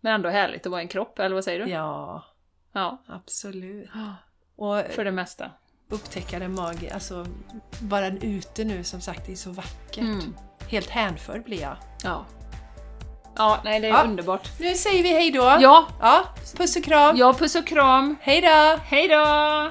Men ändå härligt att vara en kropp, eller vad säger du? ja, Ja. absolut. Och För det mesta. upptäcka den magi, alltså bara ute nu som sagt, det är så vackert. Mm. Helt hänförd blir jag. Ja. Ja, nej det är Ja. underbart. Nu säger vi hej då. Ja, ja puss och kram. ja puss och kram. Hej då! Hej då!